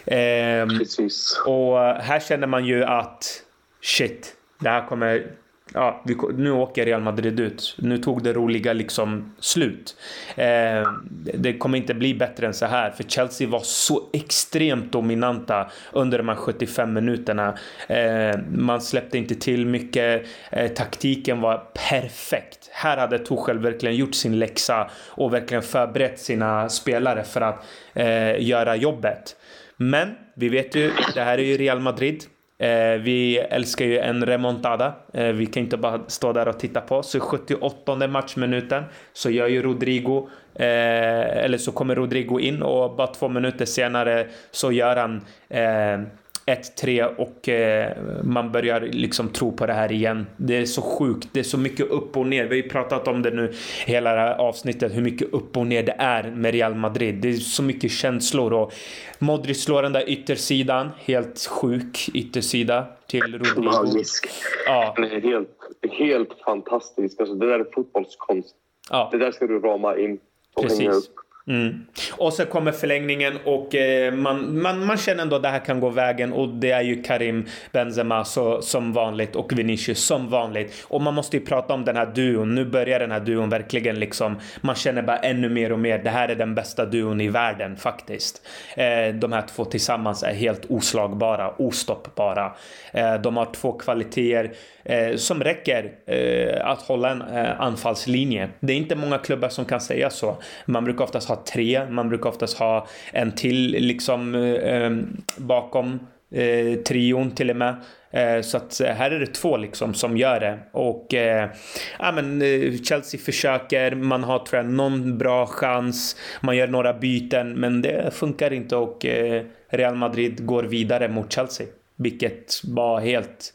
Eh, Precis. Och här känner man ju att shit, det här kommer ja, vi, nu åker Real Madrid ut. Nu tog det roliga liksom slut. Eh, det kommer inte bli bättre än så här, för Chelsea var så extremt dominanta under de här 75 minuterna. Eh, man släppte inte till mycket. Eh, taktiken var perfekt. Här hade Tuchel verkligen gjort sin läxa och verkligen förberett sina spelare för att eh, göra jobbet. Men vi vet ju, det här är ju Real Madrid. Eh, vi älskar ju en remontada. Eh, vi kan inte bara stå där och titta på. Så 78 matchminuten så gör ju Rodrigo, eh, eller så kommer Rodrigo in och bara två minuter senare så gör han eh, 1-3 och eh, man börjar liksom tro på det här igen. Det är så sjukt. Det är så mycket upp och ner. Vi har ju pratat om det nu hela det här avsnittet, hur mycket upp och ner det är med Real Madrid. Det är så mycket känslor och Modric slår den där yttersidan, helt sjuk yttersida till Rodrigo. Magisk. Ja. Den är helt, helt fantastisk. Alltså, det där är fotbollskonst. Ja. Det där ska du rama in och Precis. hänga upp. Mm. Och så kommer förlängningen och eh, man, man, man känner ändå att det här kan gå vägen och det är ju Karim Benzema så, som vanligt och Vinicius som vanligt. Och man måste ju prata om den här duon. Nu börjar den här duon verkligen liksom, man känner bara ännu mer och mer. Det här är den bästa duon i världen faktiskt. Eh, de här två tillsammans är helt oslagbara, ostoppbara. Eh, de har två kvaliteter eh, som räcker eh, att hålla en eh, anfallslinje. Det är inte många klubbar som kan säga så. Man brukar oftast ha tre, man brukar oftast ha en till liksom eh, bakom eh, trion till och med. Eh, så att eh, här är det två liksom som gör det. Och eh, ja, men, eh, Chelsea försöker, man har tror jag någon bra chans, man gör några byten men det funkar inte och eh, Real Madrid går vidare mot Chelsea. Vilket var helt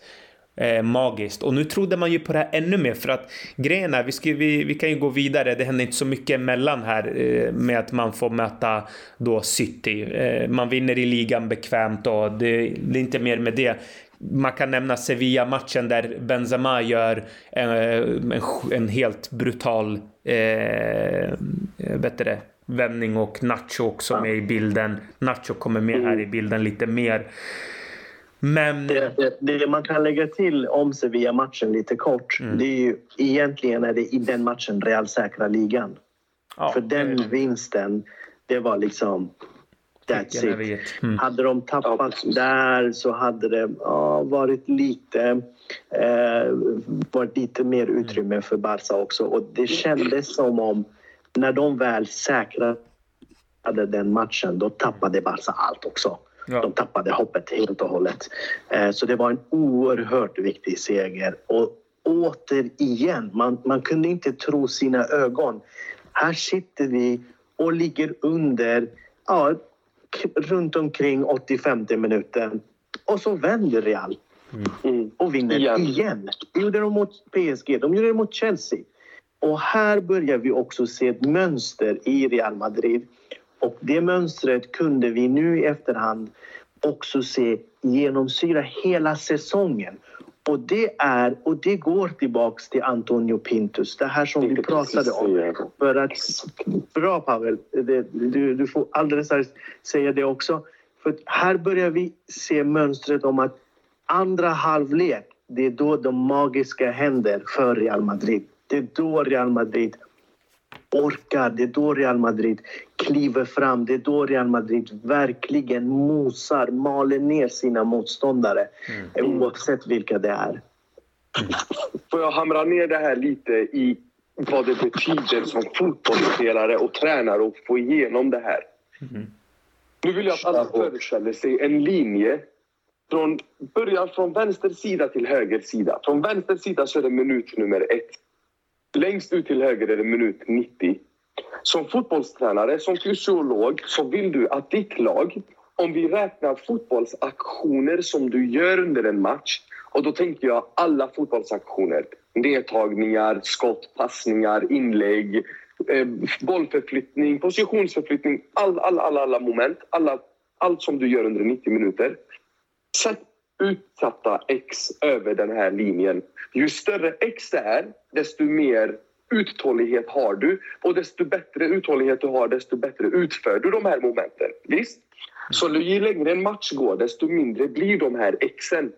eh, magiskt. Och nu trodde man ju på det här ännu mer för att grejen är, vi, ska, vi, vi kan ju gå vidare, det händer inte så mycket emellan här eh, med att man får möta då City. Eh, man vinner i ligan bekvämt och det, det är inte mer med det. Man kan nämna Sevilla-matchen där Benzema gör en, en, en helt brutal eh, det, vändning och Nacho också med i bilden. Nacho kommer med här i bilden lite mer. Men... Det, det, det, man kan lägga till om Sevilla-matchen lite kort, mm. det är ju egentligen är det i den matchen Real säkra ligan. Ja, För den det vinsten, det var liksom That's it. Mm. Hade de tappat ja, där så hade det ja, varit lite eh, varit lite mer utrymme för Barca också. Och det kändes som om när de väl säkrade den matchen, då tappade Barca allt också. Ja. De tappade hoppet helt och hållet. Eh, så det var en oerhört viktig seger. Och återigen, man, man kunde inte tro sina ögon. Här sitter vi och ligger under ja, runt omkring 85 minuten och så vänder Real mm. och vinner igen. igen. Det gjorde de mot PSG, de gjorde det mot Chelsea. Och här börjar vi också se ett mönster i Real Madrid och det mönstret kunde vi nu i efterhand också se genomsyra hela säsongen. Och det, är, och det går tillbaks till Antonio Pintus, det här som vi pratade om. För att, bra Pavel, det, du, du får alldeles säga det också. För här börjar vi se mönstret om att andra halvlek, det är då de magiska händer för Real Madrid. Det är då Real Madrid orkar. Det är då Real Madrid kliver fram. Det är då Real Madrid verkligen mosar, maler ner sina motståndare mm. oavsett vilka det är. Får jag hamra ner det här lite i vad det betyder som fotbollsspelare och tränare att få igenom det här. Mm. Nu vill jag att alla föreställer sig en linje från början från vänster sida till höger sida. Från vänster sida så är det minut nummer ett. Längst ut till höger är det minut 90. Som fotbollstränare, som fysiolog, så vill du att ditt lag, om vi räknar fotbollsaktioner som du gör under en match, och då tänker jag alla fotbollsaktioner. Nedtagningar, skott, passningar, inlägg, eh, bollförflyttning, positionsförflyttning, all, all, all, alla moment, alla, allt som du gör under 90 minuter. Sätt utsatta X över den här linjen. Ju större X det är, desto mer uthållighet har du. Och desto bättre uthållighet du har, desto bättre utför du de här momenten. Visst? Så ju längre en match går, desto mindre blir de här Xen.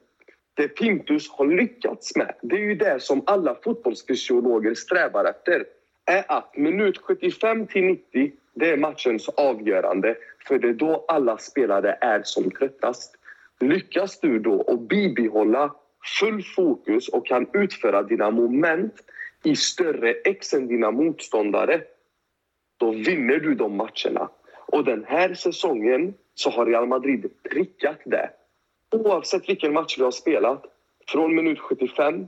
Det Pintus har lyckats med, det är ju det som alla fotbollsfysiologer strävar efter. Är att minut 75 till 90, det är matchens avgörande. För det är då alla spelare är som tröttast. Lyckas du då att bibehålla full fokus och kan utföra dina moment i större X än dina motståndare, då vinner du de matcherna. Och den här säsongen så har Real Madrid prickat det. Oavsett vilken match vi har spelat, från minut 75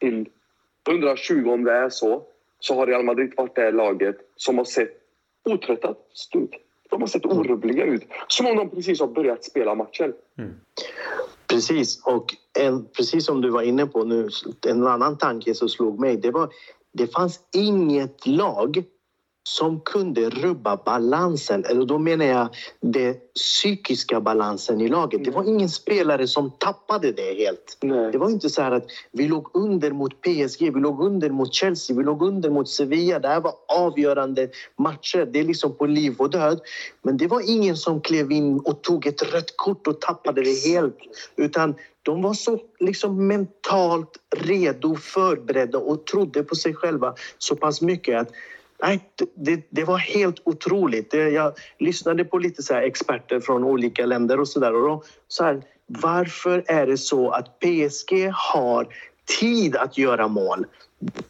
till 120 om det är så, så har Real Madrid varit det laget som har sett otröttat ut. De har sett orubbliga ut, som om de precis har börjat spela matchen. Mm. Precis, och en, precis som du var inne på nu, en annan tanke som slog mig, det var det fanns inget lag som kunde rubba balansen. Eller då menar jag den psykiska balansen i laget. Det var ingen spelare som tappade det helt. Nej. Det var inte så här att vi låg under mot PSG, vi låg under mot Chelsea, vi låg under mot Sevilla. Det här var avgörande matcher. Det är liksom på liv och död. Men det var ingen som klev in och tog ett rött kort och tappade det helt. Utan de var så liksom mentalt redo, förberedda och trodde på sig själva så pass mycket att Nej, det, det var helt otroligt. Jag lyssnade på lite så experter från olika länder och så där. Och då, så här, varför är det så att PSG har tid att göra mål?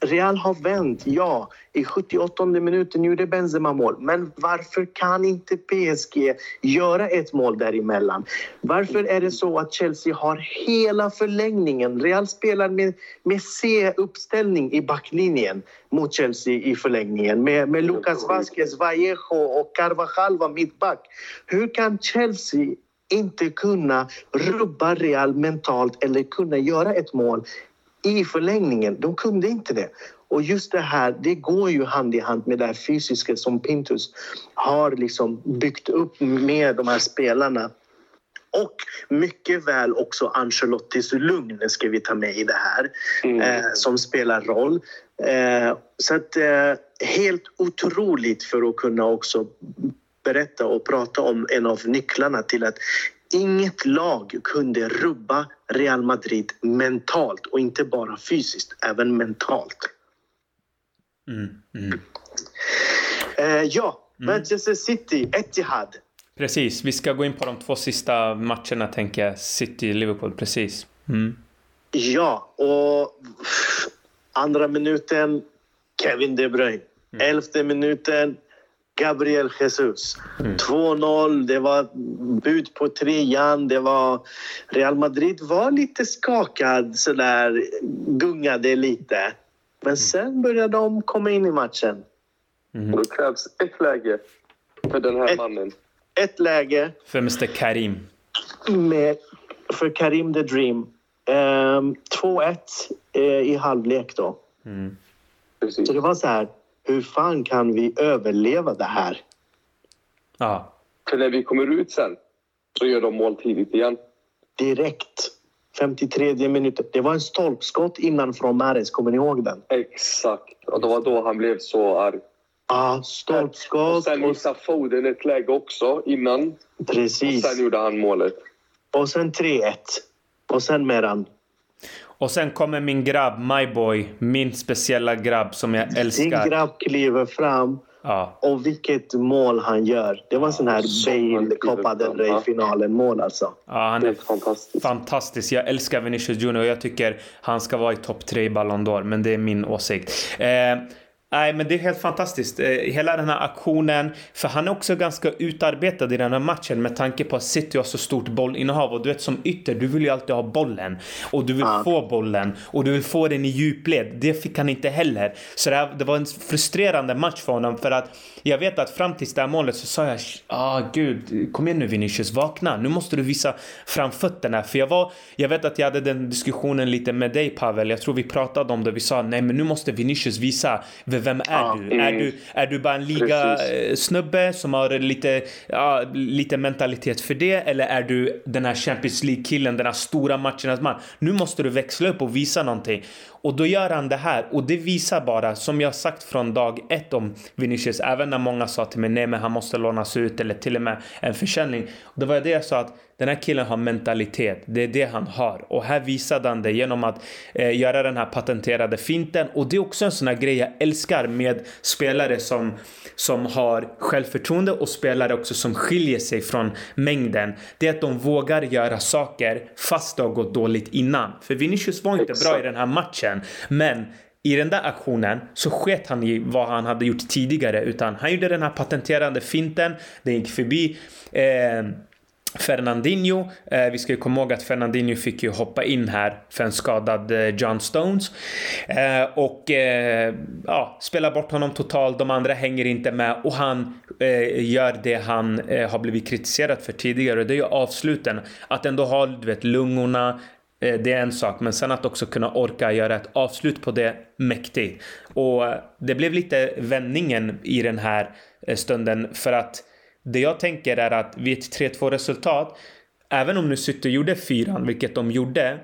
Real har vänt, ja. I 78 minuten gjorde Benzema mål. Men varför kan inte PSG göra ett mål däremellan? Varför är det så att Chelsea har hela förlängningen? Real spelar med, med C-uppställning i backlinjen mot Chelsea i förlängningen med, med Lucas Vasquez, Vallejo och Carvajal var mittback. Hur kan Chelsea inte kunna rubba Real mentalt eller kunna göra ett mål i förlängningen. De kunde inte det. Och just det här, det går ju hand i hand med det här fysiska som Pintus har liksom byggt upp med de här spelarna. Och mycket väl också Ancelottis lugn ska vi ta med i det här, mm. eh, som spelar roll. Eh, så att, eh, helt otroligt för att kunna också berätta och prata om en av nycklarna till att Inget lag kunde rubba Real Madrid mentalt och inte bara fysiskt, även mentalt. Mm, mm. Eh, ja, mm. Manchester City, Etihad. Precis, vi ska gå in på de två sista matcherna tänker jag. City-Liverpool, precis. Mm. Ja, och andra minuten Kevin De Bruyne. Mm. Elfte minuten Gabriel Jesus. Mm. 2-0, det var bud på trean. Det var... Real Madrid var lite skakad, sådär, gungade lite. Men mm. sen började de komma in i matchen. Mm. Och det krävs ett läge för den här ett, mannen. Ett läge. För Mr Karim. Med, för Karim the Dream. Um, 2-1 eh, i halvlek då. Mm. Så det var så här hur fan kan vi överleva det här? Ja. För när vi kommer ut sen så gör de mål tidigt igen. Direkt. 53 minuten. Det var en stolpskott innan från Mares, kommer ni ihåg den? Exakt. Och det var då han blev så arg. Ja, stolpskott. Och sen missade Foden ett läge också innan. Precis. Och sen gjorde han målet. Och sen 3-1. Och sen Meran. Och sen kommer min grabb, my boy, min speciella grabb som jag älskar. Din grabb kliver fram. Ja. Och vilket mål han gör. Det var en sån här Bale Copa del Rey-finalen mål alltså. Ja, han är, är fantastisk. fantastisk. Jag älskar Vinicius Junior och jag tycker han ska vara i topp tre i Ballon d'Or. Men det är min åsikt. Eh, Nej, men det är helt fantastiskt. Eh, hela den här aktionen. För han är också ganska utarbetad i den här matchen med tanke på att City har så stort bollinnehav. Och du vet som ytter, du vill ju alltid ha bollen. Och du vill ah. få bollen. Och du vill få den i djupled. Det fick han inte heller. Så det, här, det var en frustrerande match för honom. För att jag vet att fram till det här målet så sa jag ah gud, kom igen nu Vinicius, vakna. Nu måste du visa framfötterna. För jag var, jag vet att jag hade den diskussionen lite med dig Pavel. Jag tror vi pratade om det. Vi sa nej men nu måste Vinicius visa vem är ja, du? Mm. Är du? Är du bara en liga-snubbe som har lite, ja, lite mentalitet för det? Eller är du den här Champions League-killen, den här stora matchernas man? Nu måste du växla upp och visa någonting. Och då gör han det här och det visar bara, som jag sagt från dag ett om Vinicius, även när många sa till mig nej men han måste lånas ut eller till och med en försäljning. Det var det jag sa att den här killen har mentalitet. Det är det han har. Och här visade han det genom att eh, göra den här patenterade finten. Och det är också en sån här grej jag älskar med spelare som, som har självförtroende och spelare också som skiljer sig från mängden. Det är att de vågar göra saker fast det har gått dåligt innan. För Vinicius var inte bra i den här matchen. Men i den där aktionen så sket han i vad han hade gjort tidigare utan han gjorde den här patenterande finten, den gick förbi eh, Fernandinho. Eh, vi ska ju komma ihåg att Fernandinho fick ju hoppa in här för en skadad eh, John Stones. Eh, och eh, ja, spelar bort honom totalt. De andra hänger inte med och han eh, gör det han eh, har blivit kritiserad för tidigare och det är ju avsluten. Att ändå ha du vet, lungorna Eh, det är en sak, men sen att också kunna orka göra ett avslut på det mäktigt. Och eh, det blev lite vändningen i den här eh, stunden för att det jag tänker är att vid ett 3-2 resultat, även om nu City gjorde fyran, vilket de gjorde,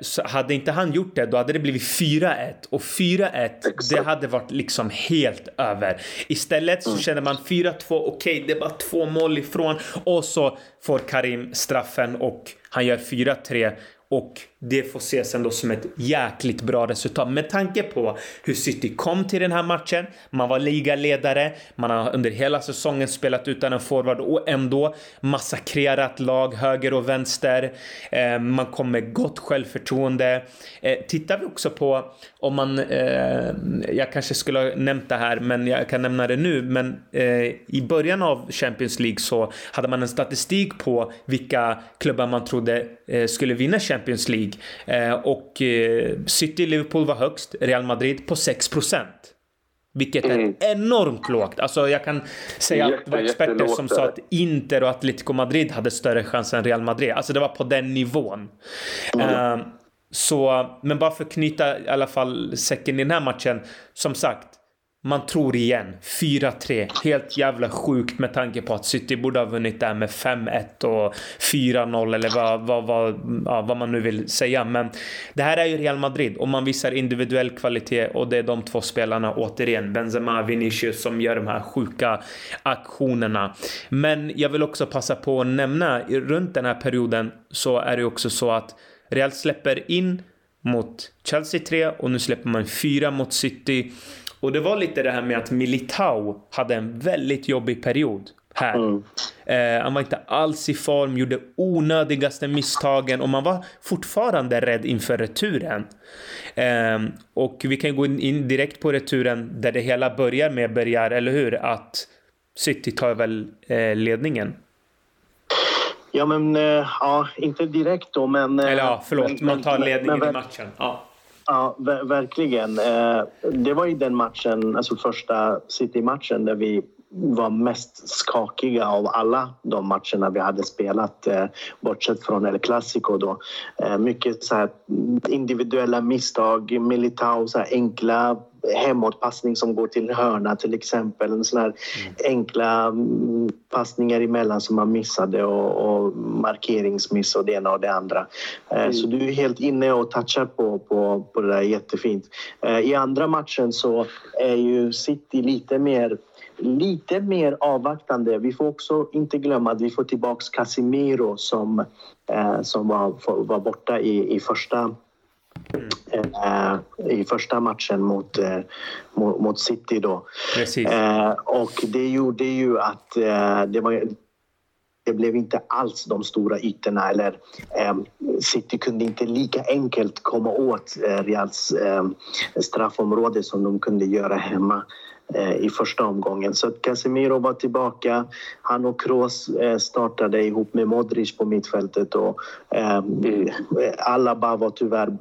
så hade inte han gjort det, då hade det blivit 4-1 och 4-1, det hade varit liksom helt över. Istället så mm. känner man 4-2, okej, okay, det är bara två mål ifrån och så får Karim straffen och han gör 4-3 och det får ses ändå som ett jäkligt bra resultat med tanke på hur City kom till den här matchen. Man var ligaledare, man har under hela säsongen spelat utan en forward och ändå massakrerat lag höger och vänster. Eh, man kom med gott självförtroende. Eh, tittar vi också på om man, eh, jag kanske skulle ha nämnt det här, men jag kan nämna det nu, men eh, i början av Champions League så hade man en statistik på vilka klubbar man trodde eh, skulle vinna Champions League League. Eh, och eh, City Liverpool var högst, Real Madrid på 6% Vilket är mm. enormt lågt. Alltså jag kan säga att det var experter som sa att Inter och Atletico Madrid hade större chans än Real Madrid. Alltså det var på den nivån. Mm. Uh, så, men bara för att knyta i alla fall säcken i den här matchen. Som sagt, man tror igen. 4-3. Helt jävla sjukt med tanke på att City borde ha vunnit där med 5-1 och 4-0 eller vad, vad, vad, ja, vad man nu vill säga. Men det här är ju Real Madrid och man visar individuell kvalitet och det är de två spelarna återigen, Benzema och Vinicius, som gör de här sjuka aktionerna. Men jag vill också passa på att nämna, runt den här perioden så är det också så att Real släpper in mot Chelsea 3 och nu släpper man 4 mot City. Och det var lite det här med att Militao hade en väldigt jobbig period här. Mm. Eh, han var inte alls i form, gjorde onödigaste misstagen och man var fortfarande rädd inför returen. Eh, och vi kan gå in direkt på returen där det hela börjar med Bergar, eller hur? Att City tar väl eh, ledningen. Ja, men eh, ja, inte direkt då, men... Eh, eller ja, förlåt, men, man tar ledningen men, i matchen. Ja. Ja, verkligen. Eh, det var ju den matchen, alltså första City-matchen där vi var mest skakiga av alla de matcherna vi hade spelat eh, bortsett från El Clasico. Då. Eh, mycket så här individuella misstag, Militao, så enkla hemåtpassning som går till hörna till exempel. En sån här mm. enkla mm, passningar emellan som man missade och, och markeringsmiss och det ena och det andra. Eh, mm. Så du är helt inne och touchar på, på, på det där jättefint. Eh, I andra matchen så är ju City lite mer lite mer avvaktande. Vi får också inte glömma att vi får tillbaka Casimiro som, eh, som var, var borta i, i första Eh, i första matchen mot, eh, mot, mot City. Då. Eh, och det gjorde ju att det var det blev inte alls de stora ytorna. Eller, City kunde inte lika enkelt komma åt Reals straffområde som de kunde göra hemma. Eh, I första omgången. Så Casemiro var tillbaka. Han och Kroos eh, startade ihop med Modric på mittfältet och eh, eh, Alaba var tyvärr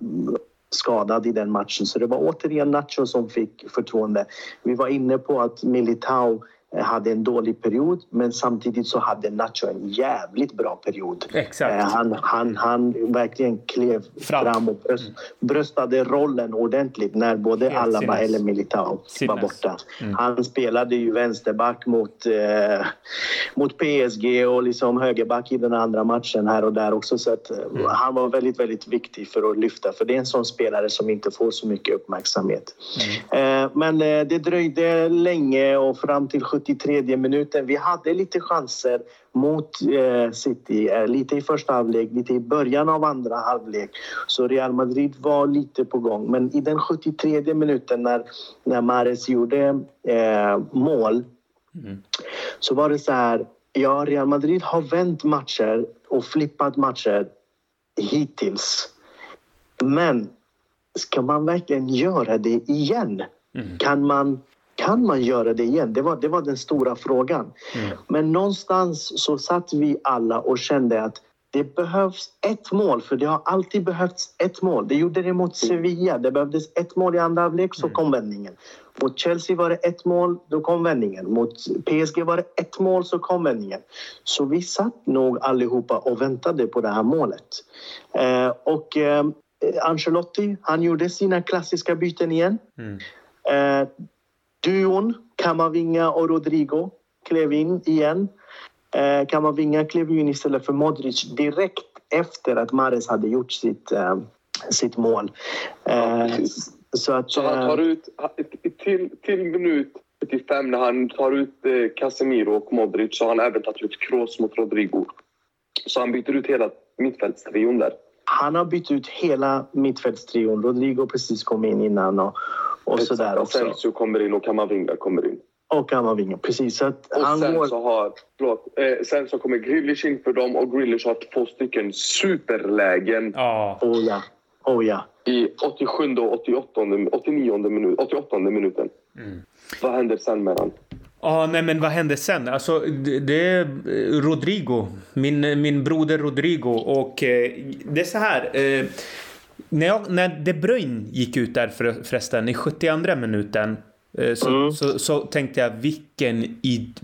skadad i den matchen. Så det var återigen Nacho som fick förtroende. Vi var inne på att Militao hade en dålig period men samtidigt så hade Nacho en jävligt bra period. Exakt. Eh, han, han, han verkligen klev fram, fram och bröst, bröstade rollen ordentligt när både Helt Alaba eller Militao sinnes. var borta. Mm. Han spelade ju vänsterback mot, eh, mot PSG och liksom högerback i den andra matchen här och där också. Så att, eh, mm. Han var väldigt, väldigt viktig för att lyfta för det är en sån spelare som inte får så mycket uppmärksamhet. Mm. Eh, men eh, det dröjde länge och fram till 73 minuten. Vi hade lite chanser mot eh, City, eh, lite i första halvlek, lite i början av andra halvlek. Så Real Madrid var lite på gång. Men i den 73 minuten när, när Mares gjorde eh, mål mm. så var det så här, ja, Real Madrid har vänt matcher och flippat matcher hittills. Men ska man verkligen göra det igen? Mm. Kan man kan man göra det igen? Det var, det var den stora frågan. Mm. Men någonstans så satt vi alla och kände att det behövs ett mål, för det har alltid behövts ett mål. Det gjorde det mot Sevilla. Det behövdes ett mål i andra halvlek, så kom vändningen. Mot Chelsea var det ett mål, då kom vändningen. Mot PSG var det ett mål, så kom vändningen. Så vi satt nog allihopa och väntade på det här målet. Eh, och eh, Ancelotti, han gjorde sina klassiska byten igen. Mm. Eh, duon Kamavinga och Rodrigo klev in igen. Eh, Kamavinga klev in istället för Modric direkt efter att Mares hade gjort sitt, eh, sitt mål. Ja, Eh, precis. så att, Så han eh, tar ut, till, till minut 75 när han tar ut eh, Casemiro och Modric så har han även tagit ut Kroos mot Rodrigo. Så han byter ut hela mittfältstrion där. han har bytt ut hela mittfältstrion. Rodrigo precis kom in innan och, och sådär Och också. Asensio kommer in och Kamavinga kommer in. Och Kamavinga, precis. Så att Och han sen går... så har, förlåt, eh, sen så kommer Grealish in för dem och Grealish har två stycken superlägen Ja. Oh ja, oh ja. i 87 och 88, 89 minut, 88 minuten. Mm. Vad händer sen med han? Ja, nej men vad hände sen? Alltså, det, det är eh, Rodrigo. Min, min broder Rodrigo. Och eh, det är så här. Eh, när, jag, när De Bruyne gick ut där för, förresten i 72 minuten. eh, Så, Mm. så, så tänkte jag vilken id,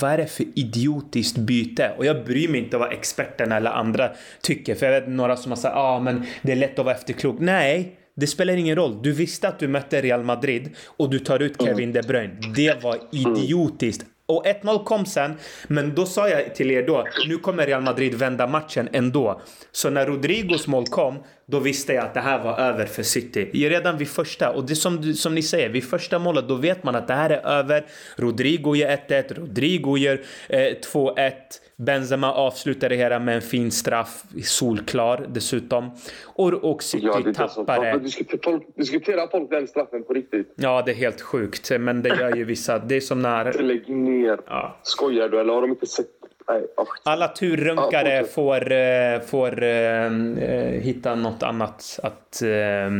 vad är det för idiotiskt byte? Och jag bryr mig inte vad experterna eller andra tycker. För jag vet några som har sagt ah, men det är lätt att vara efterklok. Nej, det spelar ingen roll. Du visste att du mötte Real Madrid och du tar ut Kevin De Bruyne. Det var idiotiskt. Och 1-0 kom sen, men då sa jag till er då, nu kommer Real Madrid vända matchen ändå. Så när Rodrigos mål kom, då visste jag att det här var över för City. Redan vid första, och det som, som ni säger, vid första målet då vet man att det här är över. Rodrigo gör 1-1, Rodrigo gör eh, 2-1. Benzema avslutar det hela med en fin straff, solklar dessutom. Och, och City Ja, det tappar det. diskuterar folk den straffen på riktigt? Ja, det är helt sjukt, men det gör ju vissa. Det är som när... Lägg ner. Ja. Skojar du eller har de inte sett? Alla turrunkare Ja, får, eh, får eh, eh, hitta något annat att eh,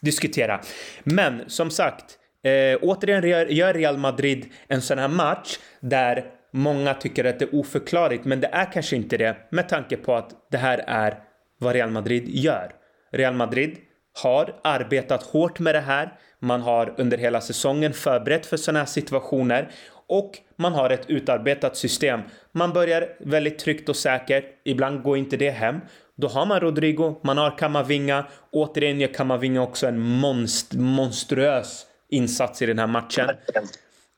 diskutera. Men som sagt, eh, återigen gör- gör Real Madrid en sån här match där många tycker att det är oförklarligt, men det är kanske inte det med tanke på att det här är vad Real Madrid gör. Real Madrid har arbetat hårt med det här. Man har under hela säsongen förberett för sådana här situationer och man har ett utarbetat system. Man börjar väldigt tryggt och säkert. Ibland går inte det hem. Då har man Rodrigo, man har Kamavinga. Återigen gör Kamavinga också en monst- monstruös insats i den här matchen.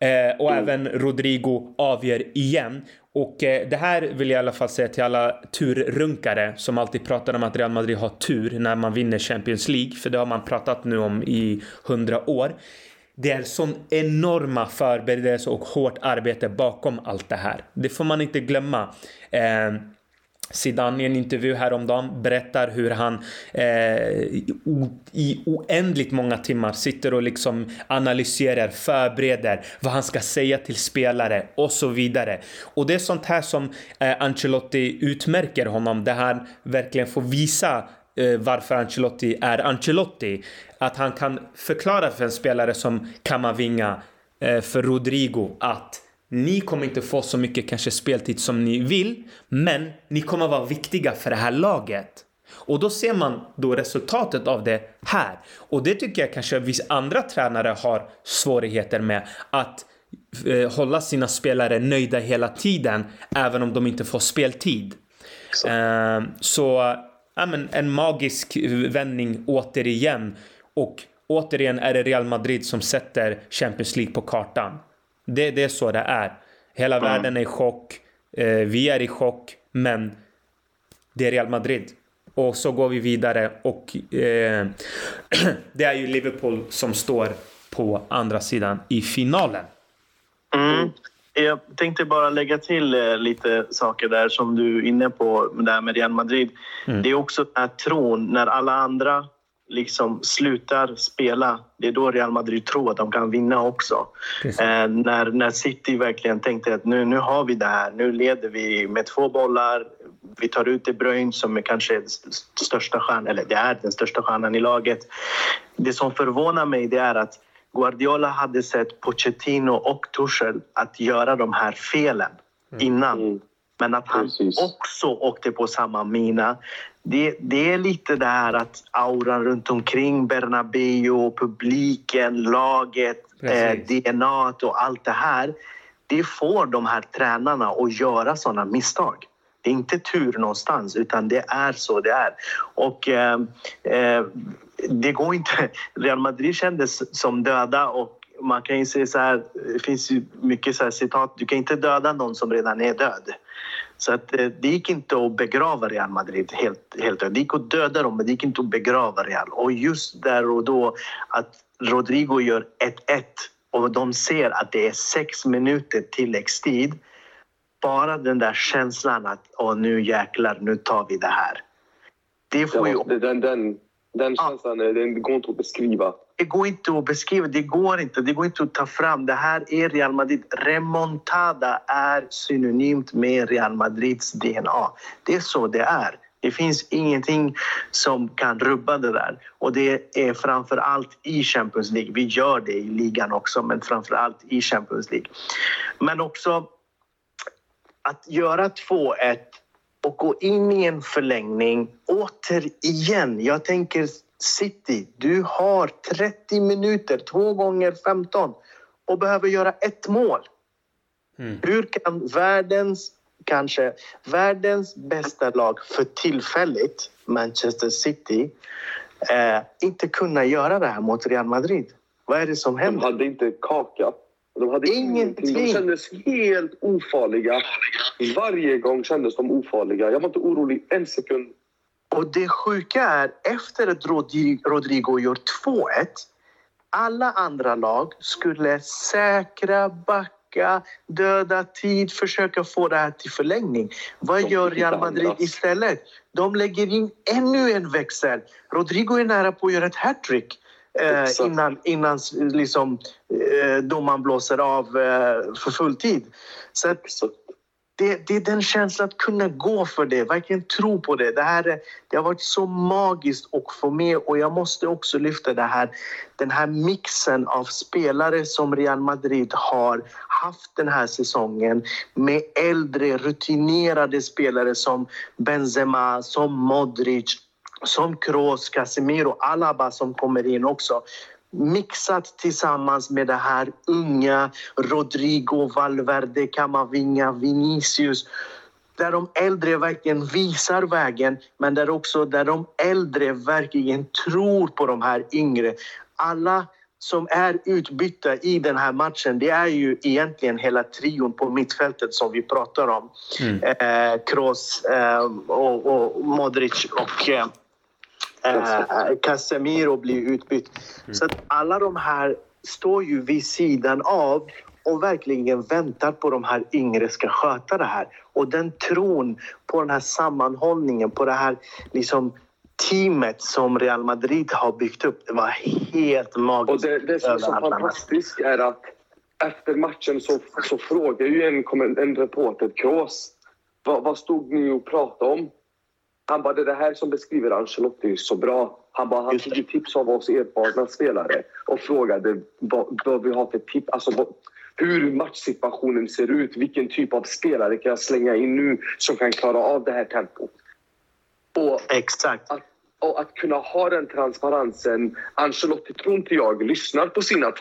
Eh, och även Rodrigo avgör igen. Och eh, det här vill jag i alla fall säga till alla turrunkare som alltid pratar om att Real Madrid har tur när man vinner Champions League. För det har man pratat nu om i hundra år. Det är sån enorma förberedelse och hårt arbete bakom allt det här. Det får man inte glömma. Eh, Zidane i en intervju häromdagen berättar hur han eh, i o- i oändligt många timmar sitter och liksom analyserar, förbereder vad han ska säga till spelare och så vidare. Och det är sånt här som eh, Ancelotti utmärker honom, där han verkligen får visa eh, varför Ancelotti är Ancelotti. Att han kan förklara för en spelare som Kamavinga, eh, för Rodrigo, att ni kommer inte få så mycket kanske speltid som ni vill, men ni kommer vara viktiga för det här laget. Och då ser man då resultatet av det här. Och det tycker jag kanske vissa andra tränare har svårigheter med. Att eh, hålla sina spelare nöjda hela tiden, även om de inte får speltid. Eh, så ja, men en magisk vändning återigen. Och återigen är det Real Madrid som sätter Champions League på kartan. Det, det är så det är. Hela världen är i chock. Eh, vi är i chock. Men det är Real Madrid. Och så går vi vidare och eh, det är ju Liverpool som står på andra sidan i finalen. Mm. Jag tänkte bara lägga till eh, lite saker där som du är inne på, det här med Real Madrid. Det är också den här tron när alla andra liksom slutar spela. Det är då Real Madrid tror att de kan vinna också. Eh, när, när City verkligen tänkte att nu, nu har vi det här. Nu leder vi med två bollar. Vi tar ut De Bruyne som är kanske största stjärnan, eller det är den största stjärnan i laget. Det som förvånar mig det är att Guardiola hade sett Pochettino och Tuchel att göra de här felen innan. Mm. Men att han Precis. också åkte på samma mina. Det, det är lite det här att auran runt omkring Bernabéu, publiken, laget, eh. DNA och allt det här. Det får de här tränarna att göra såna misstag. Det är inte tur någonstans, utan det är så det är. Och eh, eh, det går inte... Real Madrid kändes som döda och man kan ju säga så här, det finns ju mycket så här citat, du kan inte döda någon som redan är död. Så att, eh, det gick inte att begrava Real Madrid helt, helt Det gick att döda dem, men det gick inte att begrava Real. Och just där och då att Rodrigo gör 1-1 och de ser att det är sex minuter tilläggstid. Bara den där känslan att Åh, nu jäklar, nu tar vi det här. Det får ju Ja, den, den, den känslan är- den går inte att beskriva det går inte att beskriva, det går inte, det går inte att ta fram. Det här är Real Madrid. Remontada är synonymt med Real Madrids DNA. Det är så det är. Det finns ingenting som kan rubba det där. Och det är framför allt i Champions League. Vi gör det i ligan också, men framför allt i Champions League. Men också att göra 2-1 och gå in i en förlängning återigen. Jag tänker City, du har 30 minuter, två gånger 15 och behöver göra ett mål. Mm. Hur kan världens, kanske världens bästa lag för tillfället, Manchester City, eh, inte kunna göra det här mot Real Madrid? Vad är det som De händer? hade inte kaka. De hade Ingenting. ingenting. De kändes helt ofarliga. Varje gång kändes de ofarliga. Jag var inte orolig en sekund. Och det sjuka är, efter att Rodri- Rodrigo gör 2-1 alla andra lag skulle säkra, backa, döda tid, försöka få det här till förlängning. Vad De gör Real Madrid istället? De lägger in ännu en växel. Rodrigo är nära på att göra ett hattrick. Eh, innan innan liksom, eh, domaren blåser av eh, för full tid. Så att, det, det är den känslan att kunna gå för det, verkligen tro på det. Det, här, det har varit så magiskt att få med och jag måste också lyfta det här, den här mixen av spelare som Real Madrid har haft den här säsongen med äldre rutinerade spelare som Benzema, som Modric, som Kroos, Casemiro, Alaba som kommer in också mixat tillsammans med det här unga Rodrigo, Valverde, Camavinga, Vinicius där de äldre verkligen visar vägen men där också där de äldre verkligen tror på de här yngre. Alla som är utbytta i den här matchen det är ju egentligen hela trion på mittfältet som vi pratar om. Mm. Eh, Kroos eh, och, och Modric och eh, eh, Casemiro blir utbytt. Så att alla de här står ju vid sidan av och verkligen väntar på de här yngre ska sköta det här. Och den tron på den här sammanhållningen, på det här liksom teamet som Real Madrid har byggt upp, det var helt och magiskt. det, det som är så fantastiskt är att efter matchen så, så frågar ju en, en reporter Kroos vad, vad stod ni och pratade om? Han bara, det är det här som beskriver Ancelotti så bra. Han bara, han tog tips av oss erfarna spelare och frågade vad, vad vi har för tips. Alltså, vad, hur matchsituationen ser ut. Vilken typ av spelare kan jag slänga in nu som kan klara av det här tempot? Och Exakt. att, och att kunna ha den transparensen. Ancelotti tror inte jag lyssnar på sina,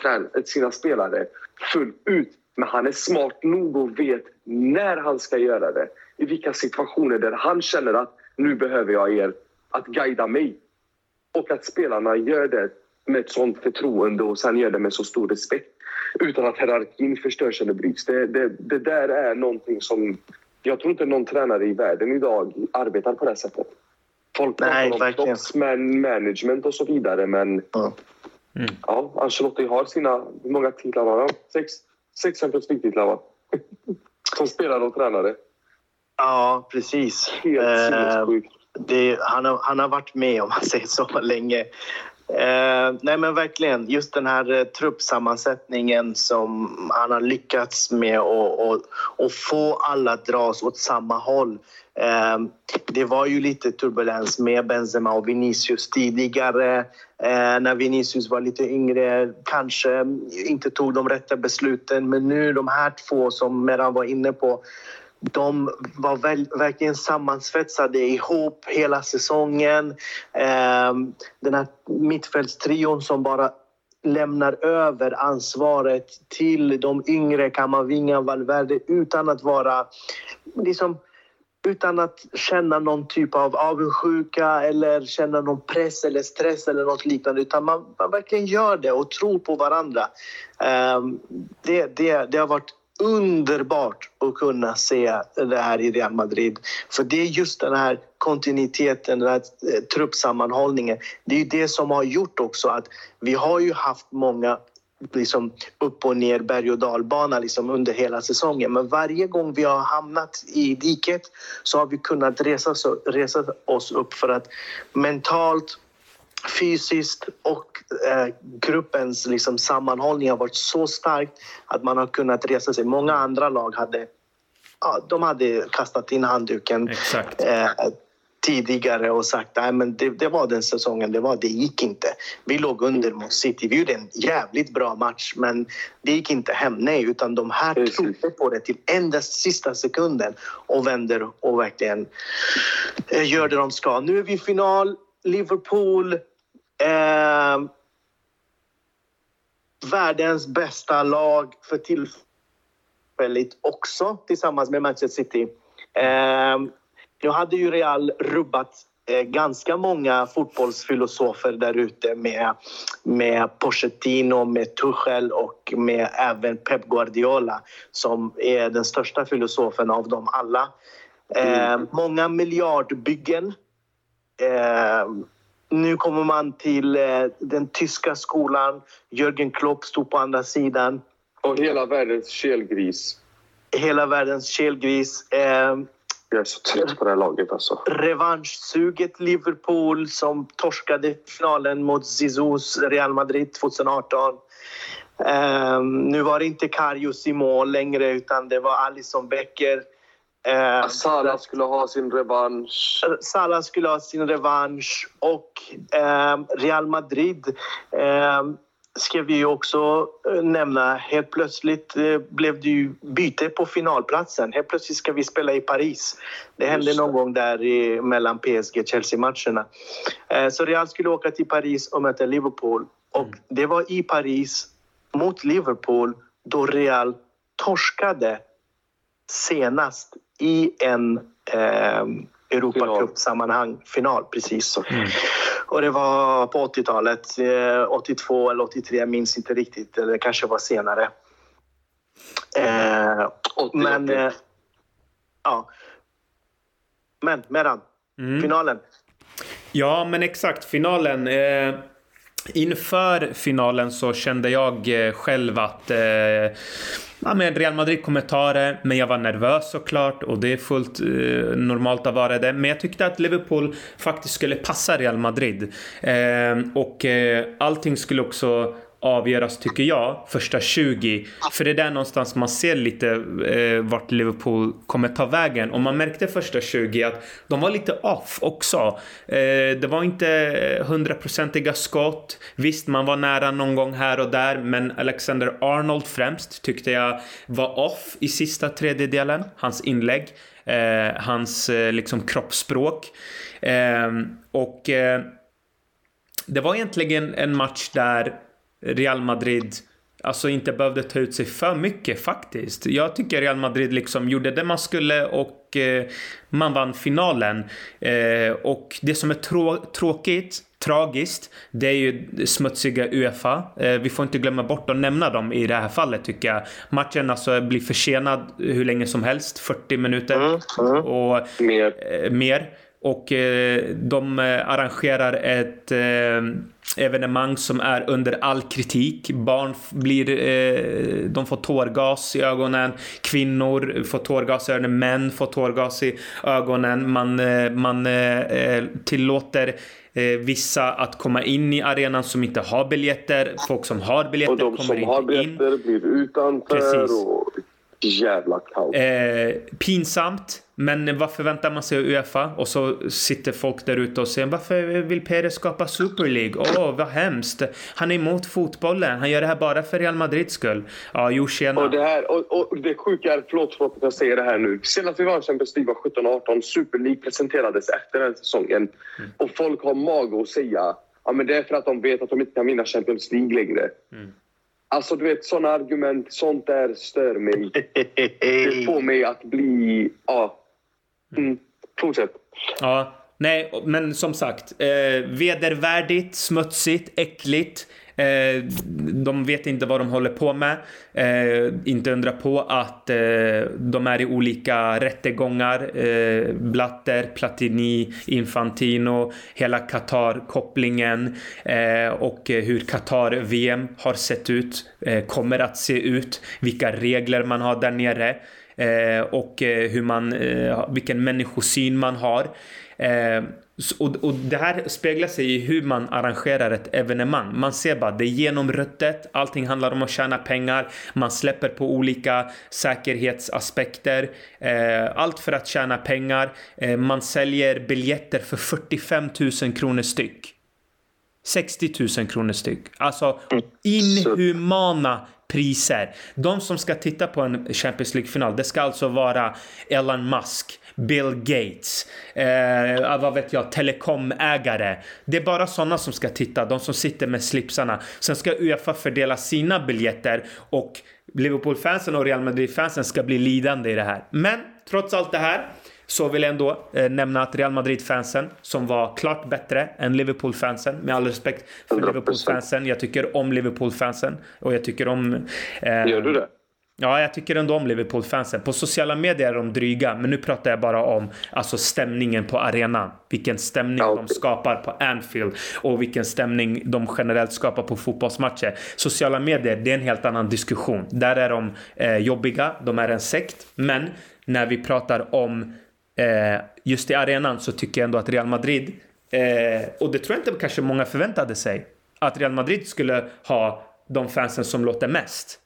sina spelare fullt ut. Men han är smart nog och vet när han ska göra det. I vilka situationer där han känner att nu behöver jag er att guida mig. Och att spelarna gör det med ett sånt förtroende och sen gör det med så stor respekt. Utan att hierarkin förstörs eller bryts. Det, det, det där är någonting som... Jag tror inte någon tränare i världen idag arbetar på det sättet. Folk pratar Nej, om verkligen. proffsman management och så vidare men Ja. ja, Ancelotti har sina... Hur många titlar har han? Sex, sex Champions League-titlar va? Som spelare och tränare. Ja, precis. Helt Eh, sinnessjukt. det, han, har, han har varit med, om man säger så, länge. Eh, nej, men verkligen. Just den här eh, truppsammansättningen som han har lyckats med och, och, och få alla att dras åt samma håll. Eh, det var ju lite turbulens med Benzema och Vinicius tidigare. Eh, när Vinicius var lite yngre kanske inte tog de rätta besluten. Men nu de här två som Meran var inne på de var väl, verkligen sammansvetsade ihop hela säsongen. Eh, den här mittfältstrion som bara lämnar över ansvaret till de yngre Kamavinga och Valverde utan att vara liksom, utan att känna någon typ av avundsjuka eller känna någon press eller stress eller något liknande. Utan man, man verkligen gör det och tror på varandra. Um, det, det, det har varit underbart att kunna se det här i Real Madrid. För det är just den här kontinuiteten, den här eh, truppsammanhållningen. Det är det som har gjort också att vi har ju haft många liksom upp och ner berg och dalbana liksom under hela säsongen. Men varje gång vi har hamnat i diket så har vi kunnat resa, resa oss upp för att mentalt fysiskt och eh, gruppens liksom, sammanhållning har varit så stark att man har kunnat resa sig. Många andra lag hade, ja, de hade kastat in handduken eh, tidigare och sagt att det, det var den säsongen det var. Det gick inte. Vi låg under mot City. Vi gjorde en jävligt bra match, men det gick inte hem. Nej, utan de här trodde på det till enda sista sekunden och vänder och verkligen eh, gör det de ska. Nu är vi i final. Liverpool Eh, världens bästa lag för tillfället också tillsammans med Manchester City. Eh, nu hade ju Real rubbat eh, ganska många fotbollsfilosofer där ute med, med Pochettino, med Tuchel och med även Pep Guardiola som är den största filosofen av dem alla. Eh, många miljardbyggen. Nu kommer man till eh, den tyska skolan. Jörgen Klopp stod på andra sidan. Och hela världens kelgris. Hela världens kelgris. Eh, jag är så trött på det här laget alltså. Revanschsuget Liverpool som torskade finalen mot Zizous Real Madrid 2018. Eh, nu var det inte Karius i mål längre utan det var Alisson Becker. Eh, Salah skulle ha sin revansch. Salah skulle ha sin revansch och eh, Real Madrid eh, ska vi också eh, nämna. Helt plötsligt eh, blev det ju byte på finalplatsen. Helt plötsligt ska vi spela i Paris. Det hände någon gång där i, mellan PSG och Chelsea-matcherna. Eh, så Real skulle åka till Paris och möta Liverpool. Och mm. det var i Paris mot Liverpool då Real torskade senast i en eh, Europacup-sammanhang, final precis. Så. Mm. Och det var på 80-talet, eh, 82 eller 83, jag minns inte riktigt, eller det kanske var senare. Eh, 80, men, eh, ja. Men, Meran, mm. finalen. Ja, men exakt, finalen. Eh, inför finalen så kände jag eh, själv att eh, ja, men Real Madrid kommer ta det, men jag var nervös såklart och det är fullt eh, normalt att vara det. Men jag tyckte att Liverpool faktiskt skulle passa Real Madrid. Eh, och eh, allting skulle också avgöras, tycker jag, första 20. För det är där någonstans man ser lite eh, vart Liverpool kommer ta vägen. Och man märkte första 20 att de var lite off också. Eh, det var inte hundraprocentiga skott. Visst, man var nära någon gång här och där, men Alexander Arnold främst tyckte jag var off i sista tredjedelen. Hans inlägg, eh, hans eh, liksom kroppsspråk. Eh, och eh, det var egentligen en match där Real Madrid alltså inte behövde ta ut sig för mycket faktiskt. Jag tycker Real Madrid liksom gjorde det man skulle och eh, man vann finalen. Eh, och det som är trå tråkigt, tragiskt, det är ju smutsiga Uefa. Eh, vi får inte glömma bort att nämna dem i det här fallet tycker jag. Matchen alltså blir försenad hur länge som helst, 40 minuter mm, mm. och mer. Eh, mer. Och eh, de eh, arrangerar ett eh, evenemang som är under all kritik. Barn blir, de får tårgas i ögonen. Kvinnor får tårgas i ögonen. Män får tårgas i ögonen. Man, man tillåter vissa att komma in i arenan som inte har biljetter. Folk som har biljetter kommer inte in. Och de som har biljetter blir utanför. Precis. Och jävla kaos. Eh, pinsamt. Men vad förväntar man sig av Uefa? Och så sitter folk där ute och säger varför vill Perez skapa Super League? Åh, oh, vad hemskt. Han är emot fotbollen. Han gör det här bara för Real Madrids skull. Ja, jo, tjena. Och det, här, och, och det sjuka är, förlåt för att jag säger det här nu. Senast vi var i Champions League var 17-18. Super League presenterades efter den säsongen. Mm. Och folk har mag att säga ja, men det är för att de vet att de inte kan vinna Champions League längre. Mm. Alltså du vet sådana argument, sånt där stör mig. Det får mig att bli... Ja. Mm. Fortsätt. Ja. Nej, men som sagt. Eh, vedervärdigt, smutsigt, äckligt. Eh, de vet inte vad de håller på med. Eh, inte undra på att eh, de är i olika rättegångar. Eh, Blatter, Platini, Infantino, hela Qatar-kopplingen eh, och hur Qatar-VM har sett ut, eh, kommer att se ut, vilka regler man har där nere eh, och eh, hur man, eh, vilken människosyn man har. Och, och det här speglar sig i hur man arrangerar ett evenemang. Man ser bara, det är genomruttet, allting handlar om att tjäna pengar, man släpper på olika säkerhetsaspekter, eh, allt för att tjäna pengar. Eh, man säljer biljetter för 45 000 kronor styck. 60 000 kronor styck. Alltså inhumana priser. De som ska titta på en Champions League-final, det ska alltså vara Elon Musk, Bill Gates, eh, vad vet jag, telekomägare. Det är bara sådana som ska titta, de som sitter med slipsarna. Sen ska Uefa fördela sina biljetter och Liverpool-fansen och Real Madrid-fansen ska bli lidande i det här. Men trots allt det här så vill jag ändå eh, nämna att Real Madrid-fansen som var klart bättre än Liverpool-fansen. Med all respekt för Liverpool-fansen. Jag tycker om Liverpool-fansen och jag tycker om... Eh, Gör du det? Ja, jag tycker ändå om Liverpool-fansen. På sociala medier är de dryga, men nu pratar jag bara om alltså, stämningen på arenan. Vilken stämning ja, de skapar på Anfield och vilken stämning de generellt skapar på fotbollsmatcher. Sociala medier, det är en helt annan diskussion. Där är de eh, jobbiga, de är en sekt. Men när vi pratar om eh, just i arenan så tycker jag ändå att Real Madrid, eh, och det tror jag inte kanske många förväntade sig, att Real Madrid skulle ha de fansen som låter mest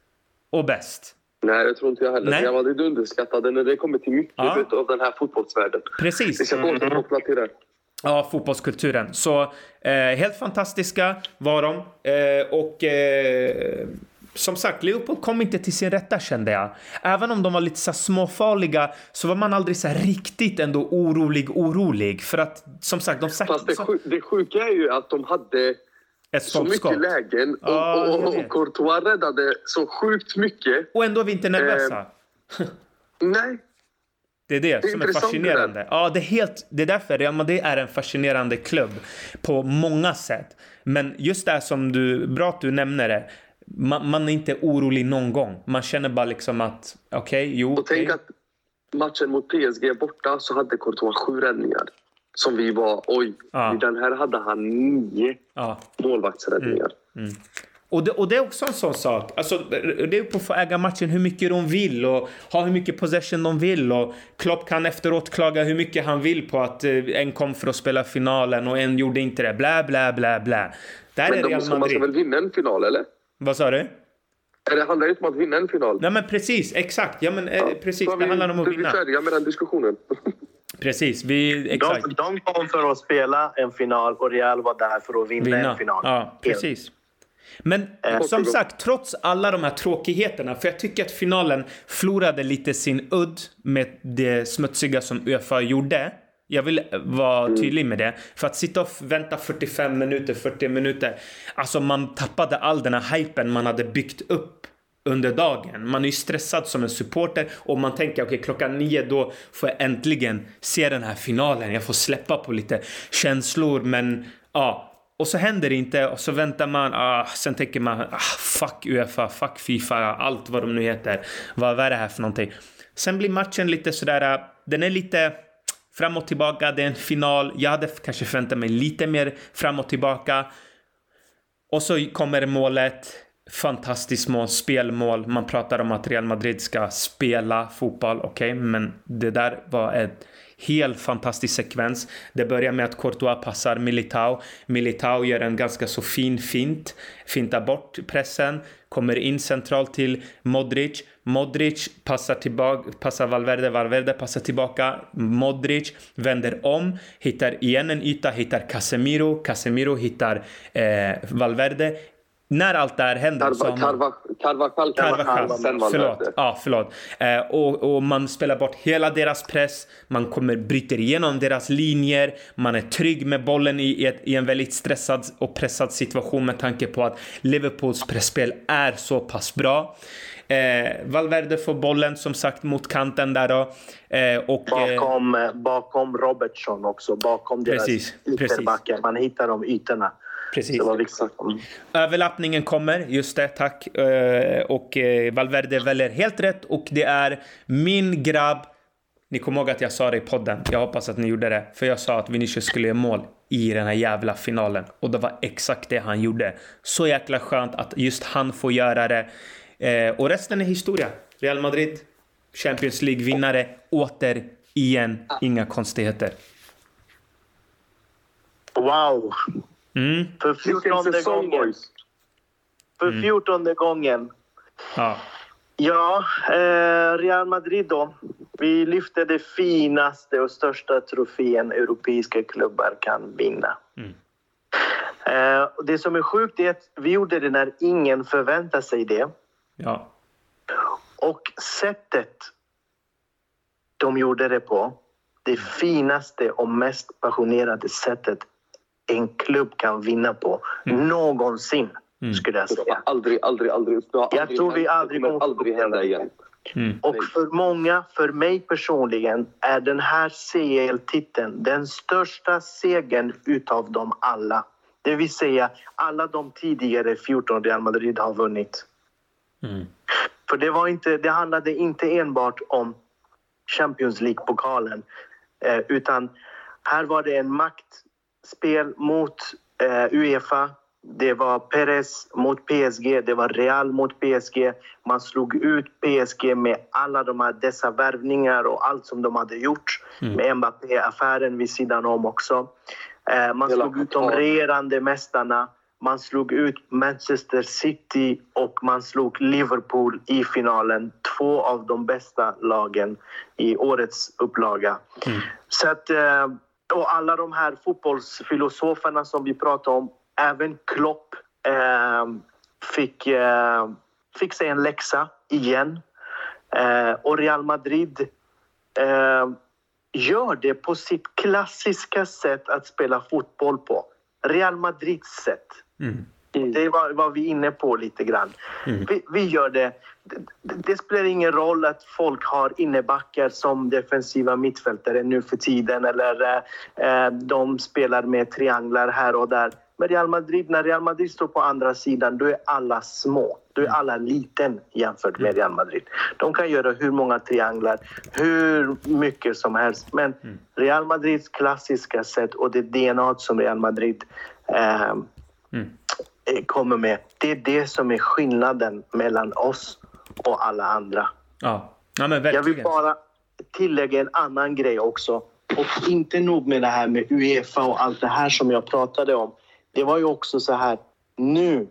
och bäst. Nej, det tror inte jag heller. Nej. Real Madrid underskattade när det kommer till mycket ja. av den här fotbollsvärlden. Precis. Vi ska återkoppla till det. Ja, fotbollskulturen. Så eh, helt fantastiska var de. Eh, och eh, som sagt, Liverpool kom inte till sin rätta kände jag. Även om de var lite så småfarliga så var man aldrig så riktigt ändå orolig, orolig. För att som sagt, de sagt... Fast det, sjuk, det sjuka är ju att de hade ett så mycket lägen och, ah, och, och, och Courtois räddade så sjukt mycket. Och ändå är vi inte nervösa. Eh, nej. Det är det, det är som är fascinerande. Det ja, det är, helt, det är därför Real Madrid är en fascinerande klubb på många sätt. Men just det som du, bra att du nämner det. Man, man är inte orolig någon gång. Man känner bara liksom att okej, okay, jo. Och okay. tänk att matchen mot PSG borta så hade Courtois sju räddningar som vi var, oj, ja. i den här hade han nio ja. målvaktsräddningar. Mm. Mm. Och det, och det är också en sån sak. Alltså, det är på att få äga matchen hur mycket de vill och ha hur mycket possession de vill. Och Klopp kan efteråt klaga hur mycket han vill på att eh, en kom för att spela finalen och en gjorde inte det. Blä, blä, blä, blä. Där men är Real Madrid. Man ska väl vinna en final, eller? Vad sa du? Det handlar inte om att vinna en final. Nej men precis, exakt. Ja men eh, ja. precis, det handlar om att vinna. Vi är färdiga med den diskussionen. Precis, vi, exakt. De, de kom för att spela en final och Real var där för att vinna, vinna. en final. Ja, precis. Men eh, som sagt, trots alla de här tråkigheterna, för jag tycker att finalen förlorade lite sin udd med det smutsiga som Uefa gjorde. Jag vill vara mm. tydlig med det. För att sitta och vänta 45 minuter, 40 minuter. Alltså man tappade all den här hypen man hade byggt upp under dagen. Man är ju stressad som en supporter och man tänker okej okay, klockan nio då får jag äntligen se den här finalen. Jag får släppa på lite känslor men ja. Och så händer det inte och så väntar man. Ah, sen tänker man ah, fuck Uefa, fuck Fifa, allt vad de nu heter. Vad, vad är det här för någonting? Sen blir matchen lite sådär, ah, den är lite fram och tillbaka. Det är en final. Jag hade kanske förväntat mig lite mer fram och tillbaka. Och så kommer målet fantastiskt mål, spelmål. Man pratar om att Real Madrid ska spela fotboll, okej, okay, men det där var ett helt fantastisk sekvens. Det börjar med att Courtois passar Militao. Militao gör en ganska så fin fint, fintar bort pressen, kommer in centralt till Modric. Modric passar tillbaka, passar Valverde, Valverde passar tillbaka. Modric vänder om, hittar igen en yta, hittar Casemiro. Casemiro hittar eh, Valverde när allt det här händer Carva, Carvajal, förlåt. Ja, förlåt. Eh, och, och man spelar bort hela deras press, man kommer bryter igenom deras linjer, man är trygg med bollen i, ett, i en väldigt stressad och pressad situation med tanke på att Liverpools pressspel är så pass bra. Eh, Valverde får bollen som sagt mot kanten där då. Eh, och, eh, Bakom, eh, bakom Robertson också, bakom deras Precis, precis. ytterbackar. Man hittar de ytorna. Precis. Mm. Överlappningen kommer, just det, tack. Eh, Och eh, Valverde väljer helt rätt och det är min grabb. Ni kommer ihåg att jag sa det i podden. Jag hoppas att ni gjorde det. För jag sa att Vinicius skulle göra mål i den här jävla finalen. Och det var exakt det han gjorde. Så jäkla skönt att just han får göra det. Eh, Och resten är historia. Real Madrid, Champions League-vinnare, åter igen. Inga konstigheter. Wow! Mm. För fjortonde gången. boys. För Mm. fjortonde gången. Ja. Ja, eh, Real Madrid då. Vi lyfte det finaste och största trofén europeiska klubbar kan vinna. Mm. Eh, det som är sjukt är att vi gjorde det när ingen förväntade sig det. ja. Och sättet de gjorde det på, det finaste och mest passionerade sättet en klubb kan vinna på någonsin, Mm. skulle jag säga. aldrig, aldrig, aldrig... Har Jag aldrig tror vi aldrig kommer aldrig hända igen. Mm. Och för många, för mig personligen, är den här CL-titeln den största segern utav dem alla. Det vill säga, alla de tidigare 14 Real Madrid har vunnit. Mm. För det, var inte, det handlade inte enbart om Champions League-pokalen eh, utan här var det en maktspel mot eh, Uefa. Det var Perez mot PSG, det var Real mot PSG. Man slog ut PSG med alla de här, dessa värvningar och allt som de hade gjort. Med Mbappé-affären vid sidan om också. Eh, man slog ut de regerande mästarna. Man slog ut Manchester City och man slog Liverpool i finalen. Två av de bästa lagen i årets upplaga. Så att, eh, och alla de här fotbollsfilosoferna som vi pratar om, även Klopp eh, fick, eh, fick sig en läxa igen. Eh, och Real Madrid eh, gör det på sitt klassiska sätt att spela fotboll på. Real Madrids sätt. Mm. Det var, var vi inne på lite grann. Vi, vi gör det. det. Det spelar ingen roll att folk har innebackar som defensiva mittfältare nu för tiden eller eh, de spelar med trianglar här och där. Men Real Madrid, när Real Madrid står på andra sidan, då är alla små. Då är alla liten jämfört med Real Madrid. De kan göra hur många trianglar, hur mycket som helst. Men Real Madrids klassiska sätt och det DNA som Real Madrid eh, Mm. Eh, kommer med. Det är det som är skillnaden mellan oss och alla andra. Ja. ja, men Jag verkligen. vill bara tillägga en annan grej också. Och inte nog med det här med Uefa och allt det här som jag pratade om. Det var ju också så här, nu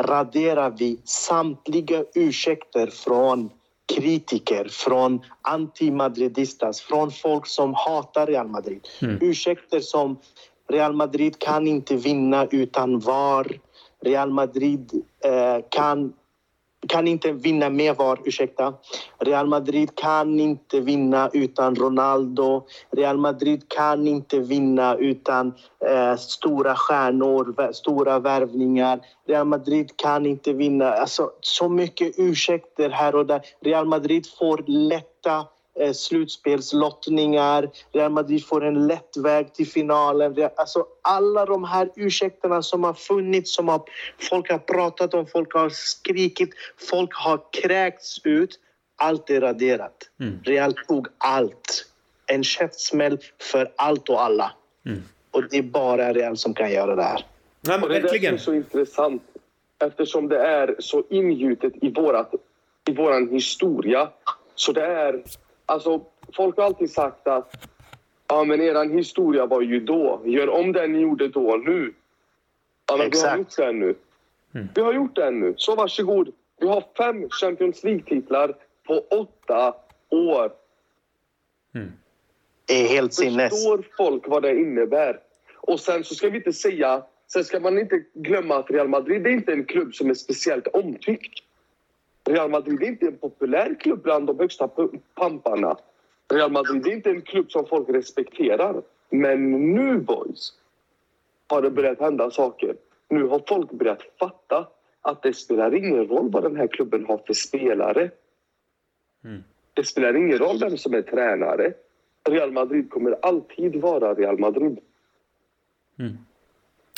raderar vi samtliga ursäkter från kritiker, från antimadridistas, från folk som hatar Real Madrid. Ursäkter som Real Madrid kan inte vinna utan VAR. Real Madrid eh, kan kan inte vinna med VAR, ursäkta. Real Madrid kan inte vinna utan Ronaldo. Real Madrid kan inte vinna utan eh, stora stjärnor, stora värvningar. Real Madrid kan inte vinna. Alltså, så mycket ursäkter här och där. Real Madrid får lätta slutspelslottningar. Real Madrid får en lätt väg till finalen. Alltså, alla de här ursäkterna som har funnits, som har, folk har pratat om, folk har skrikit, folk har kräkts ut. Allt är raderat. Real tog allt. En käftsmäll för allt och alla. Och det är bara Real som kan göra det här. Ja, men Och det verkligen. är så intressant eftersom det är så ingjutet i, vårat, i våran historia. Så det är... Alltså, folk har alltid sagt att ja, men eran historia var ju då. Gör om den ni gjorde då nu. Ja, men vi har Exakt. gjort det nu. Mm. Vi har gjort det nu, så varsågod. Vi har fem Champions League-titlar på åtta år. Mm. Det är helt sinnes. Förstår folk vad det innebär? Och sen så ska vi inte säga... Sen ska man inte glömma att Real Madrid är inte en klubb som är speciellt omtyckt. Real Madrid är inte en populär klubb bland de högsta pamparna. Real Madrid är inte en klubb som folk respekterar. Men nu, boys, har det börjat hända saker. Nu har folk börjat fatta att det spelar ingen roll vad den här klubben har för spelare. Mm. Det spelar ingen roll vem som är tränare. Real Madrid kommer alltid vara Real Madrid. Mm.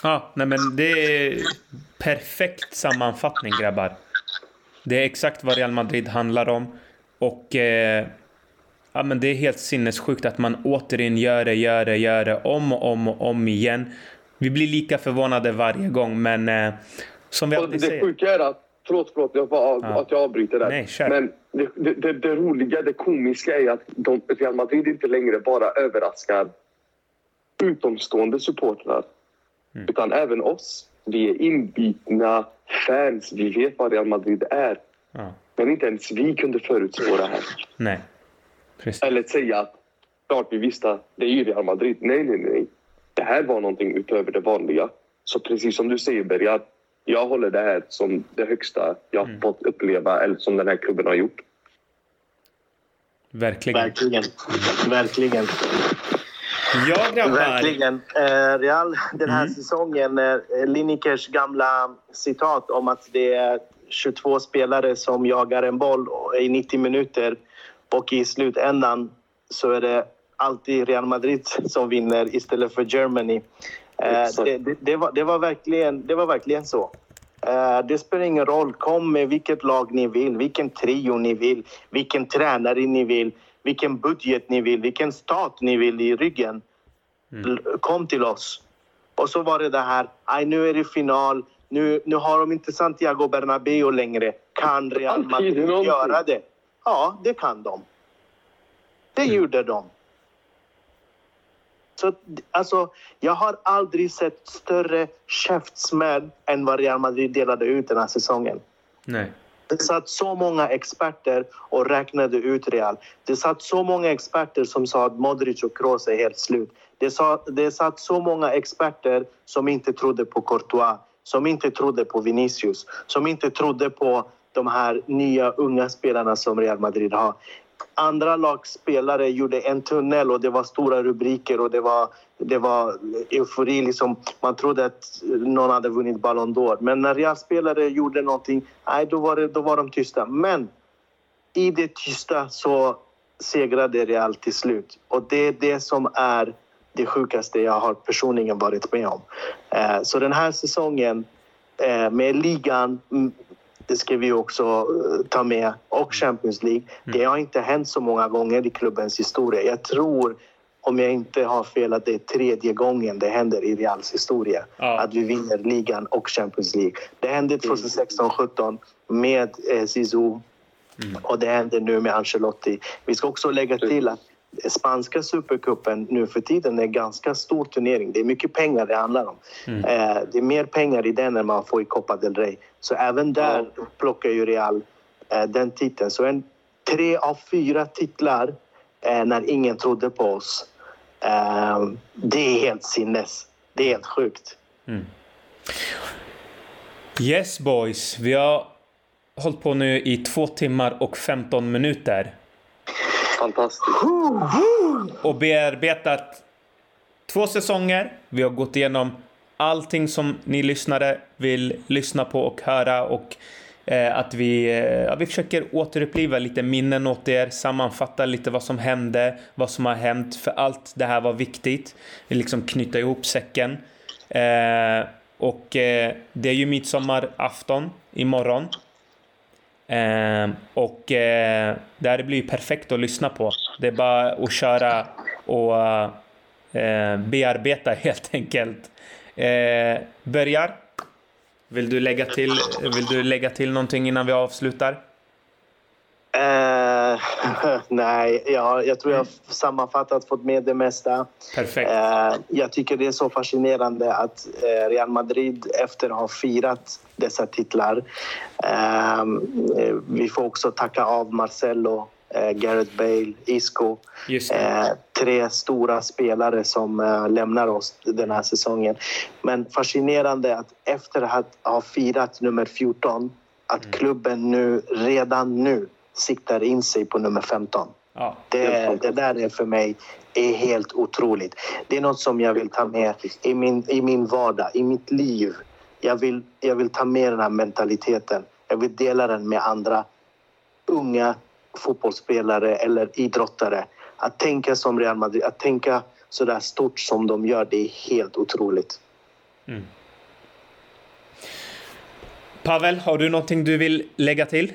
Ja, nej men det är perfekt sammanfattning grabbar. Det är exakt vad Real Madrid handlar om. Och eh, ja, men det är helt sinnessjukt att man återigen gör det, gör det, gör det om och om och om igen. Vi blir lika förvånade varje gång, men eh, som vi alltid det säger. Det sjuka är att, förlåt, förlåt jag bara, ja. att jag avbryter där. Nej, kör. Men det, det, det, roliga, det komiska är att de, Real Madrid inte längre bara överraskar utomstående supportrar, mm. utan även oss. Vi är inbitna fans. Vi vet vad Real Madrid är. Ja. Men inte ens vi kunde förutspå det här. Nej. Precis. Eller säga att klart vi visste att det är ju Real Madrid. Nej, nej, nej. Det här var någonting utöver det vanliga. Så precis som du säger, Bergar, jag håller det här som det högsta jag mm. fått uppleva eller som den här klubben har gjort. Verkligen. Verkligen. Verkligen. Ja, grabbar. Verkligen. Eh, Real, den här mm. säsongen, eh, Linekers gamla citat om att det är 22 spelare som jagar en boll i 90 minuter och i slutändan så är det alltid Real Madrid som vinner istället för Germany. Eh, det, det, det, var, det, var verkligen, det var verkligen så. Det spelar ingen roll. Kom med vilket lag ni vill, vilken trio ni vill, vilken tränare ni vill, vilken budget ni vill, vilken stat ni vill i ryggen. Mm. Kom till oss. Och så var det det här, aj nu är det final, nu, nu har de inte Santiago Bernabéu längre. Kan Real Madrid göra det? Ja, det kan de. Det mm. gjorde de. Så, alltså, jag har aldrig sett större käftsmäll än vad Real Madrid delade ut den här säsongen. Nej. Det satt så många experter och räknade ut Real. Det satt så många experter som sa att Modric och Kroos är helt slut. Det, sa, det satt så många experter som inte trodde på Courtois, som inte trodde på Vinicius, som inte trodde på de här nya unga spelarna som Real Madrid har. Andra lagspelare gjorde en tunnel och det var stora rubriker och det var, det var eufori. Liksom. Man trodde att någon hade vunnit Ballon d'Or. Men när Real-spelare gjorde någonting, nej, då, var det, då var de tysta. Men i det tysta så segrade Real till slut. Och det är det som är det sjukaste jag har personligen varit med om. Eh, så den här säsongen eh, med ligan det ska vi också eh, ta med. Och Champions League. Mm. Det har inte hänt så många gånger i klubbens historia. Jag tror, om jag inte har fel, att det är tredje gången det händer i Reals historia. Ja. Att vi vinner ligan och Champions League. Det hände 2016-17 med eh, Zizou. Mm. Och det händer nu med Ancelotti. Vi ska också lägga till att spanska supercupen nu för tiden är en ganska stor turnering. Det är mycket pengar det handlar om. Mm. Eh, det är mer pengar i den än man får i Copa del Rey. Så även där ja. plockar ju Real eh, den titeln. Så en tre av fyra titlar eh, när ingen trodde på oss. Det är helt sinnes. Det är helt sjukt. Mm. Yes boys, vi har hållit på nu i två timmar och 15 minuter. Fantastiskt. Och bearbetat två säsonger. Vi har gått igenom allting som ni lyssnare vill lyssna på och höra och Eh, att vi, eh, ja, vi försöker återuppliva lite minnen åt er, sammanfatta lite vad som hände, vad som har hänt, för allt det här var viktigt. Vi liksom knyta ihop säcken. Eh, och eh, det är ju midsommarafton imorgon. Eh, och eh, det här blir perfekt att lyssna på. Det är bara att köra och eh, bearbeta helt enkelt. Eh, börjar. Vill du, lägga till, vill du lägga till någonting innan vi avslutar? Eh, nej, ja, jag tror jag har sammanfattat, fått med det mesta. Perfekt. Eh, jag tycker det är så fascinerande att eh, Real Madrid efter att ha firat dessa titlar... Vi får också tacka av Marcelo, Gareth Bale, Isco. Eh, tre stora spelare som eh, lämnar oss den här säsongen. Men fascinerande att efter att ha firat nummer 14 att klubben nu, redan nu siktar in sig på nummer 15. Ja. Det, det där är för mig är helt otroligt. Det är något som jag vill ta med i min, i min vardag, i mitt liv. Jag vill, jag vill ta med den här mentaliteten. Jag vill dela den med andra unga fotbollsspelare eller idrottare. Att tänka som Real Madrid, att tänka så där stort som de gör, det är helt otroligt. Pavel, har du någonting du vill lägga till?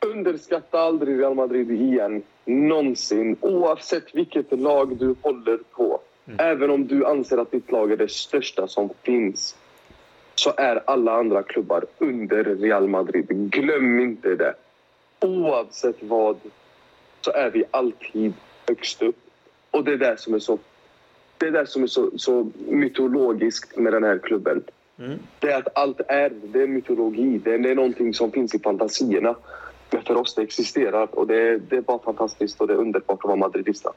Underskatta aldrig Real Madrid igen. Någonsin. Oavsett vilket lag du håller på. Även om du anser att ditt lag är det största som finns så är alla andra klubbar under Real Madrid. Glöm inte det. Oavsett vad så är vi alltid högst upp. Och det är det som är så, det är det som är så, så mytologiskt med den här klubben. Det är att allt är, det är mytologi. Det är, det är någonting som finns i fantasierna. Men för oss det existerar och det, det är bara fantastiskt och det är underbart att vara madridista.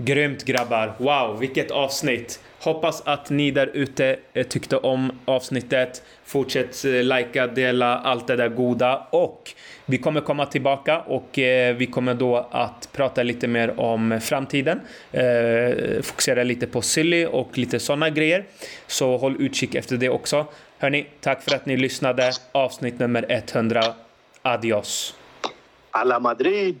Grymt grabbar! Wow, vilket avsnitt! Hoppas att ni där ute eh, tyckte om avsnittet. Fortsätt eh, likea, dela allt det där goda och vi kommer komma tillbaka och eh, vi kommer då att prata lite mer om framtiden. Fokusera lite på Silly och lite sådana grejer. Så håll utkik efter det också. Hörni, tack för att ni lyssnade. Avsnitt nummer 100. Adios! Alla Madrid!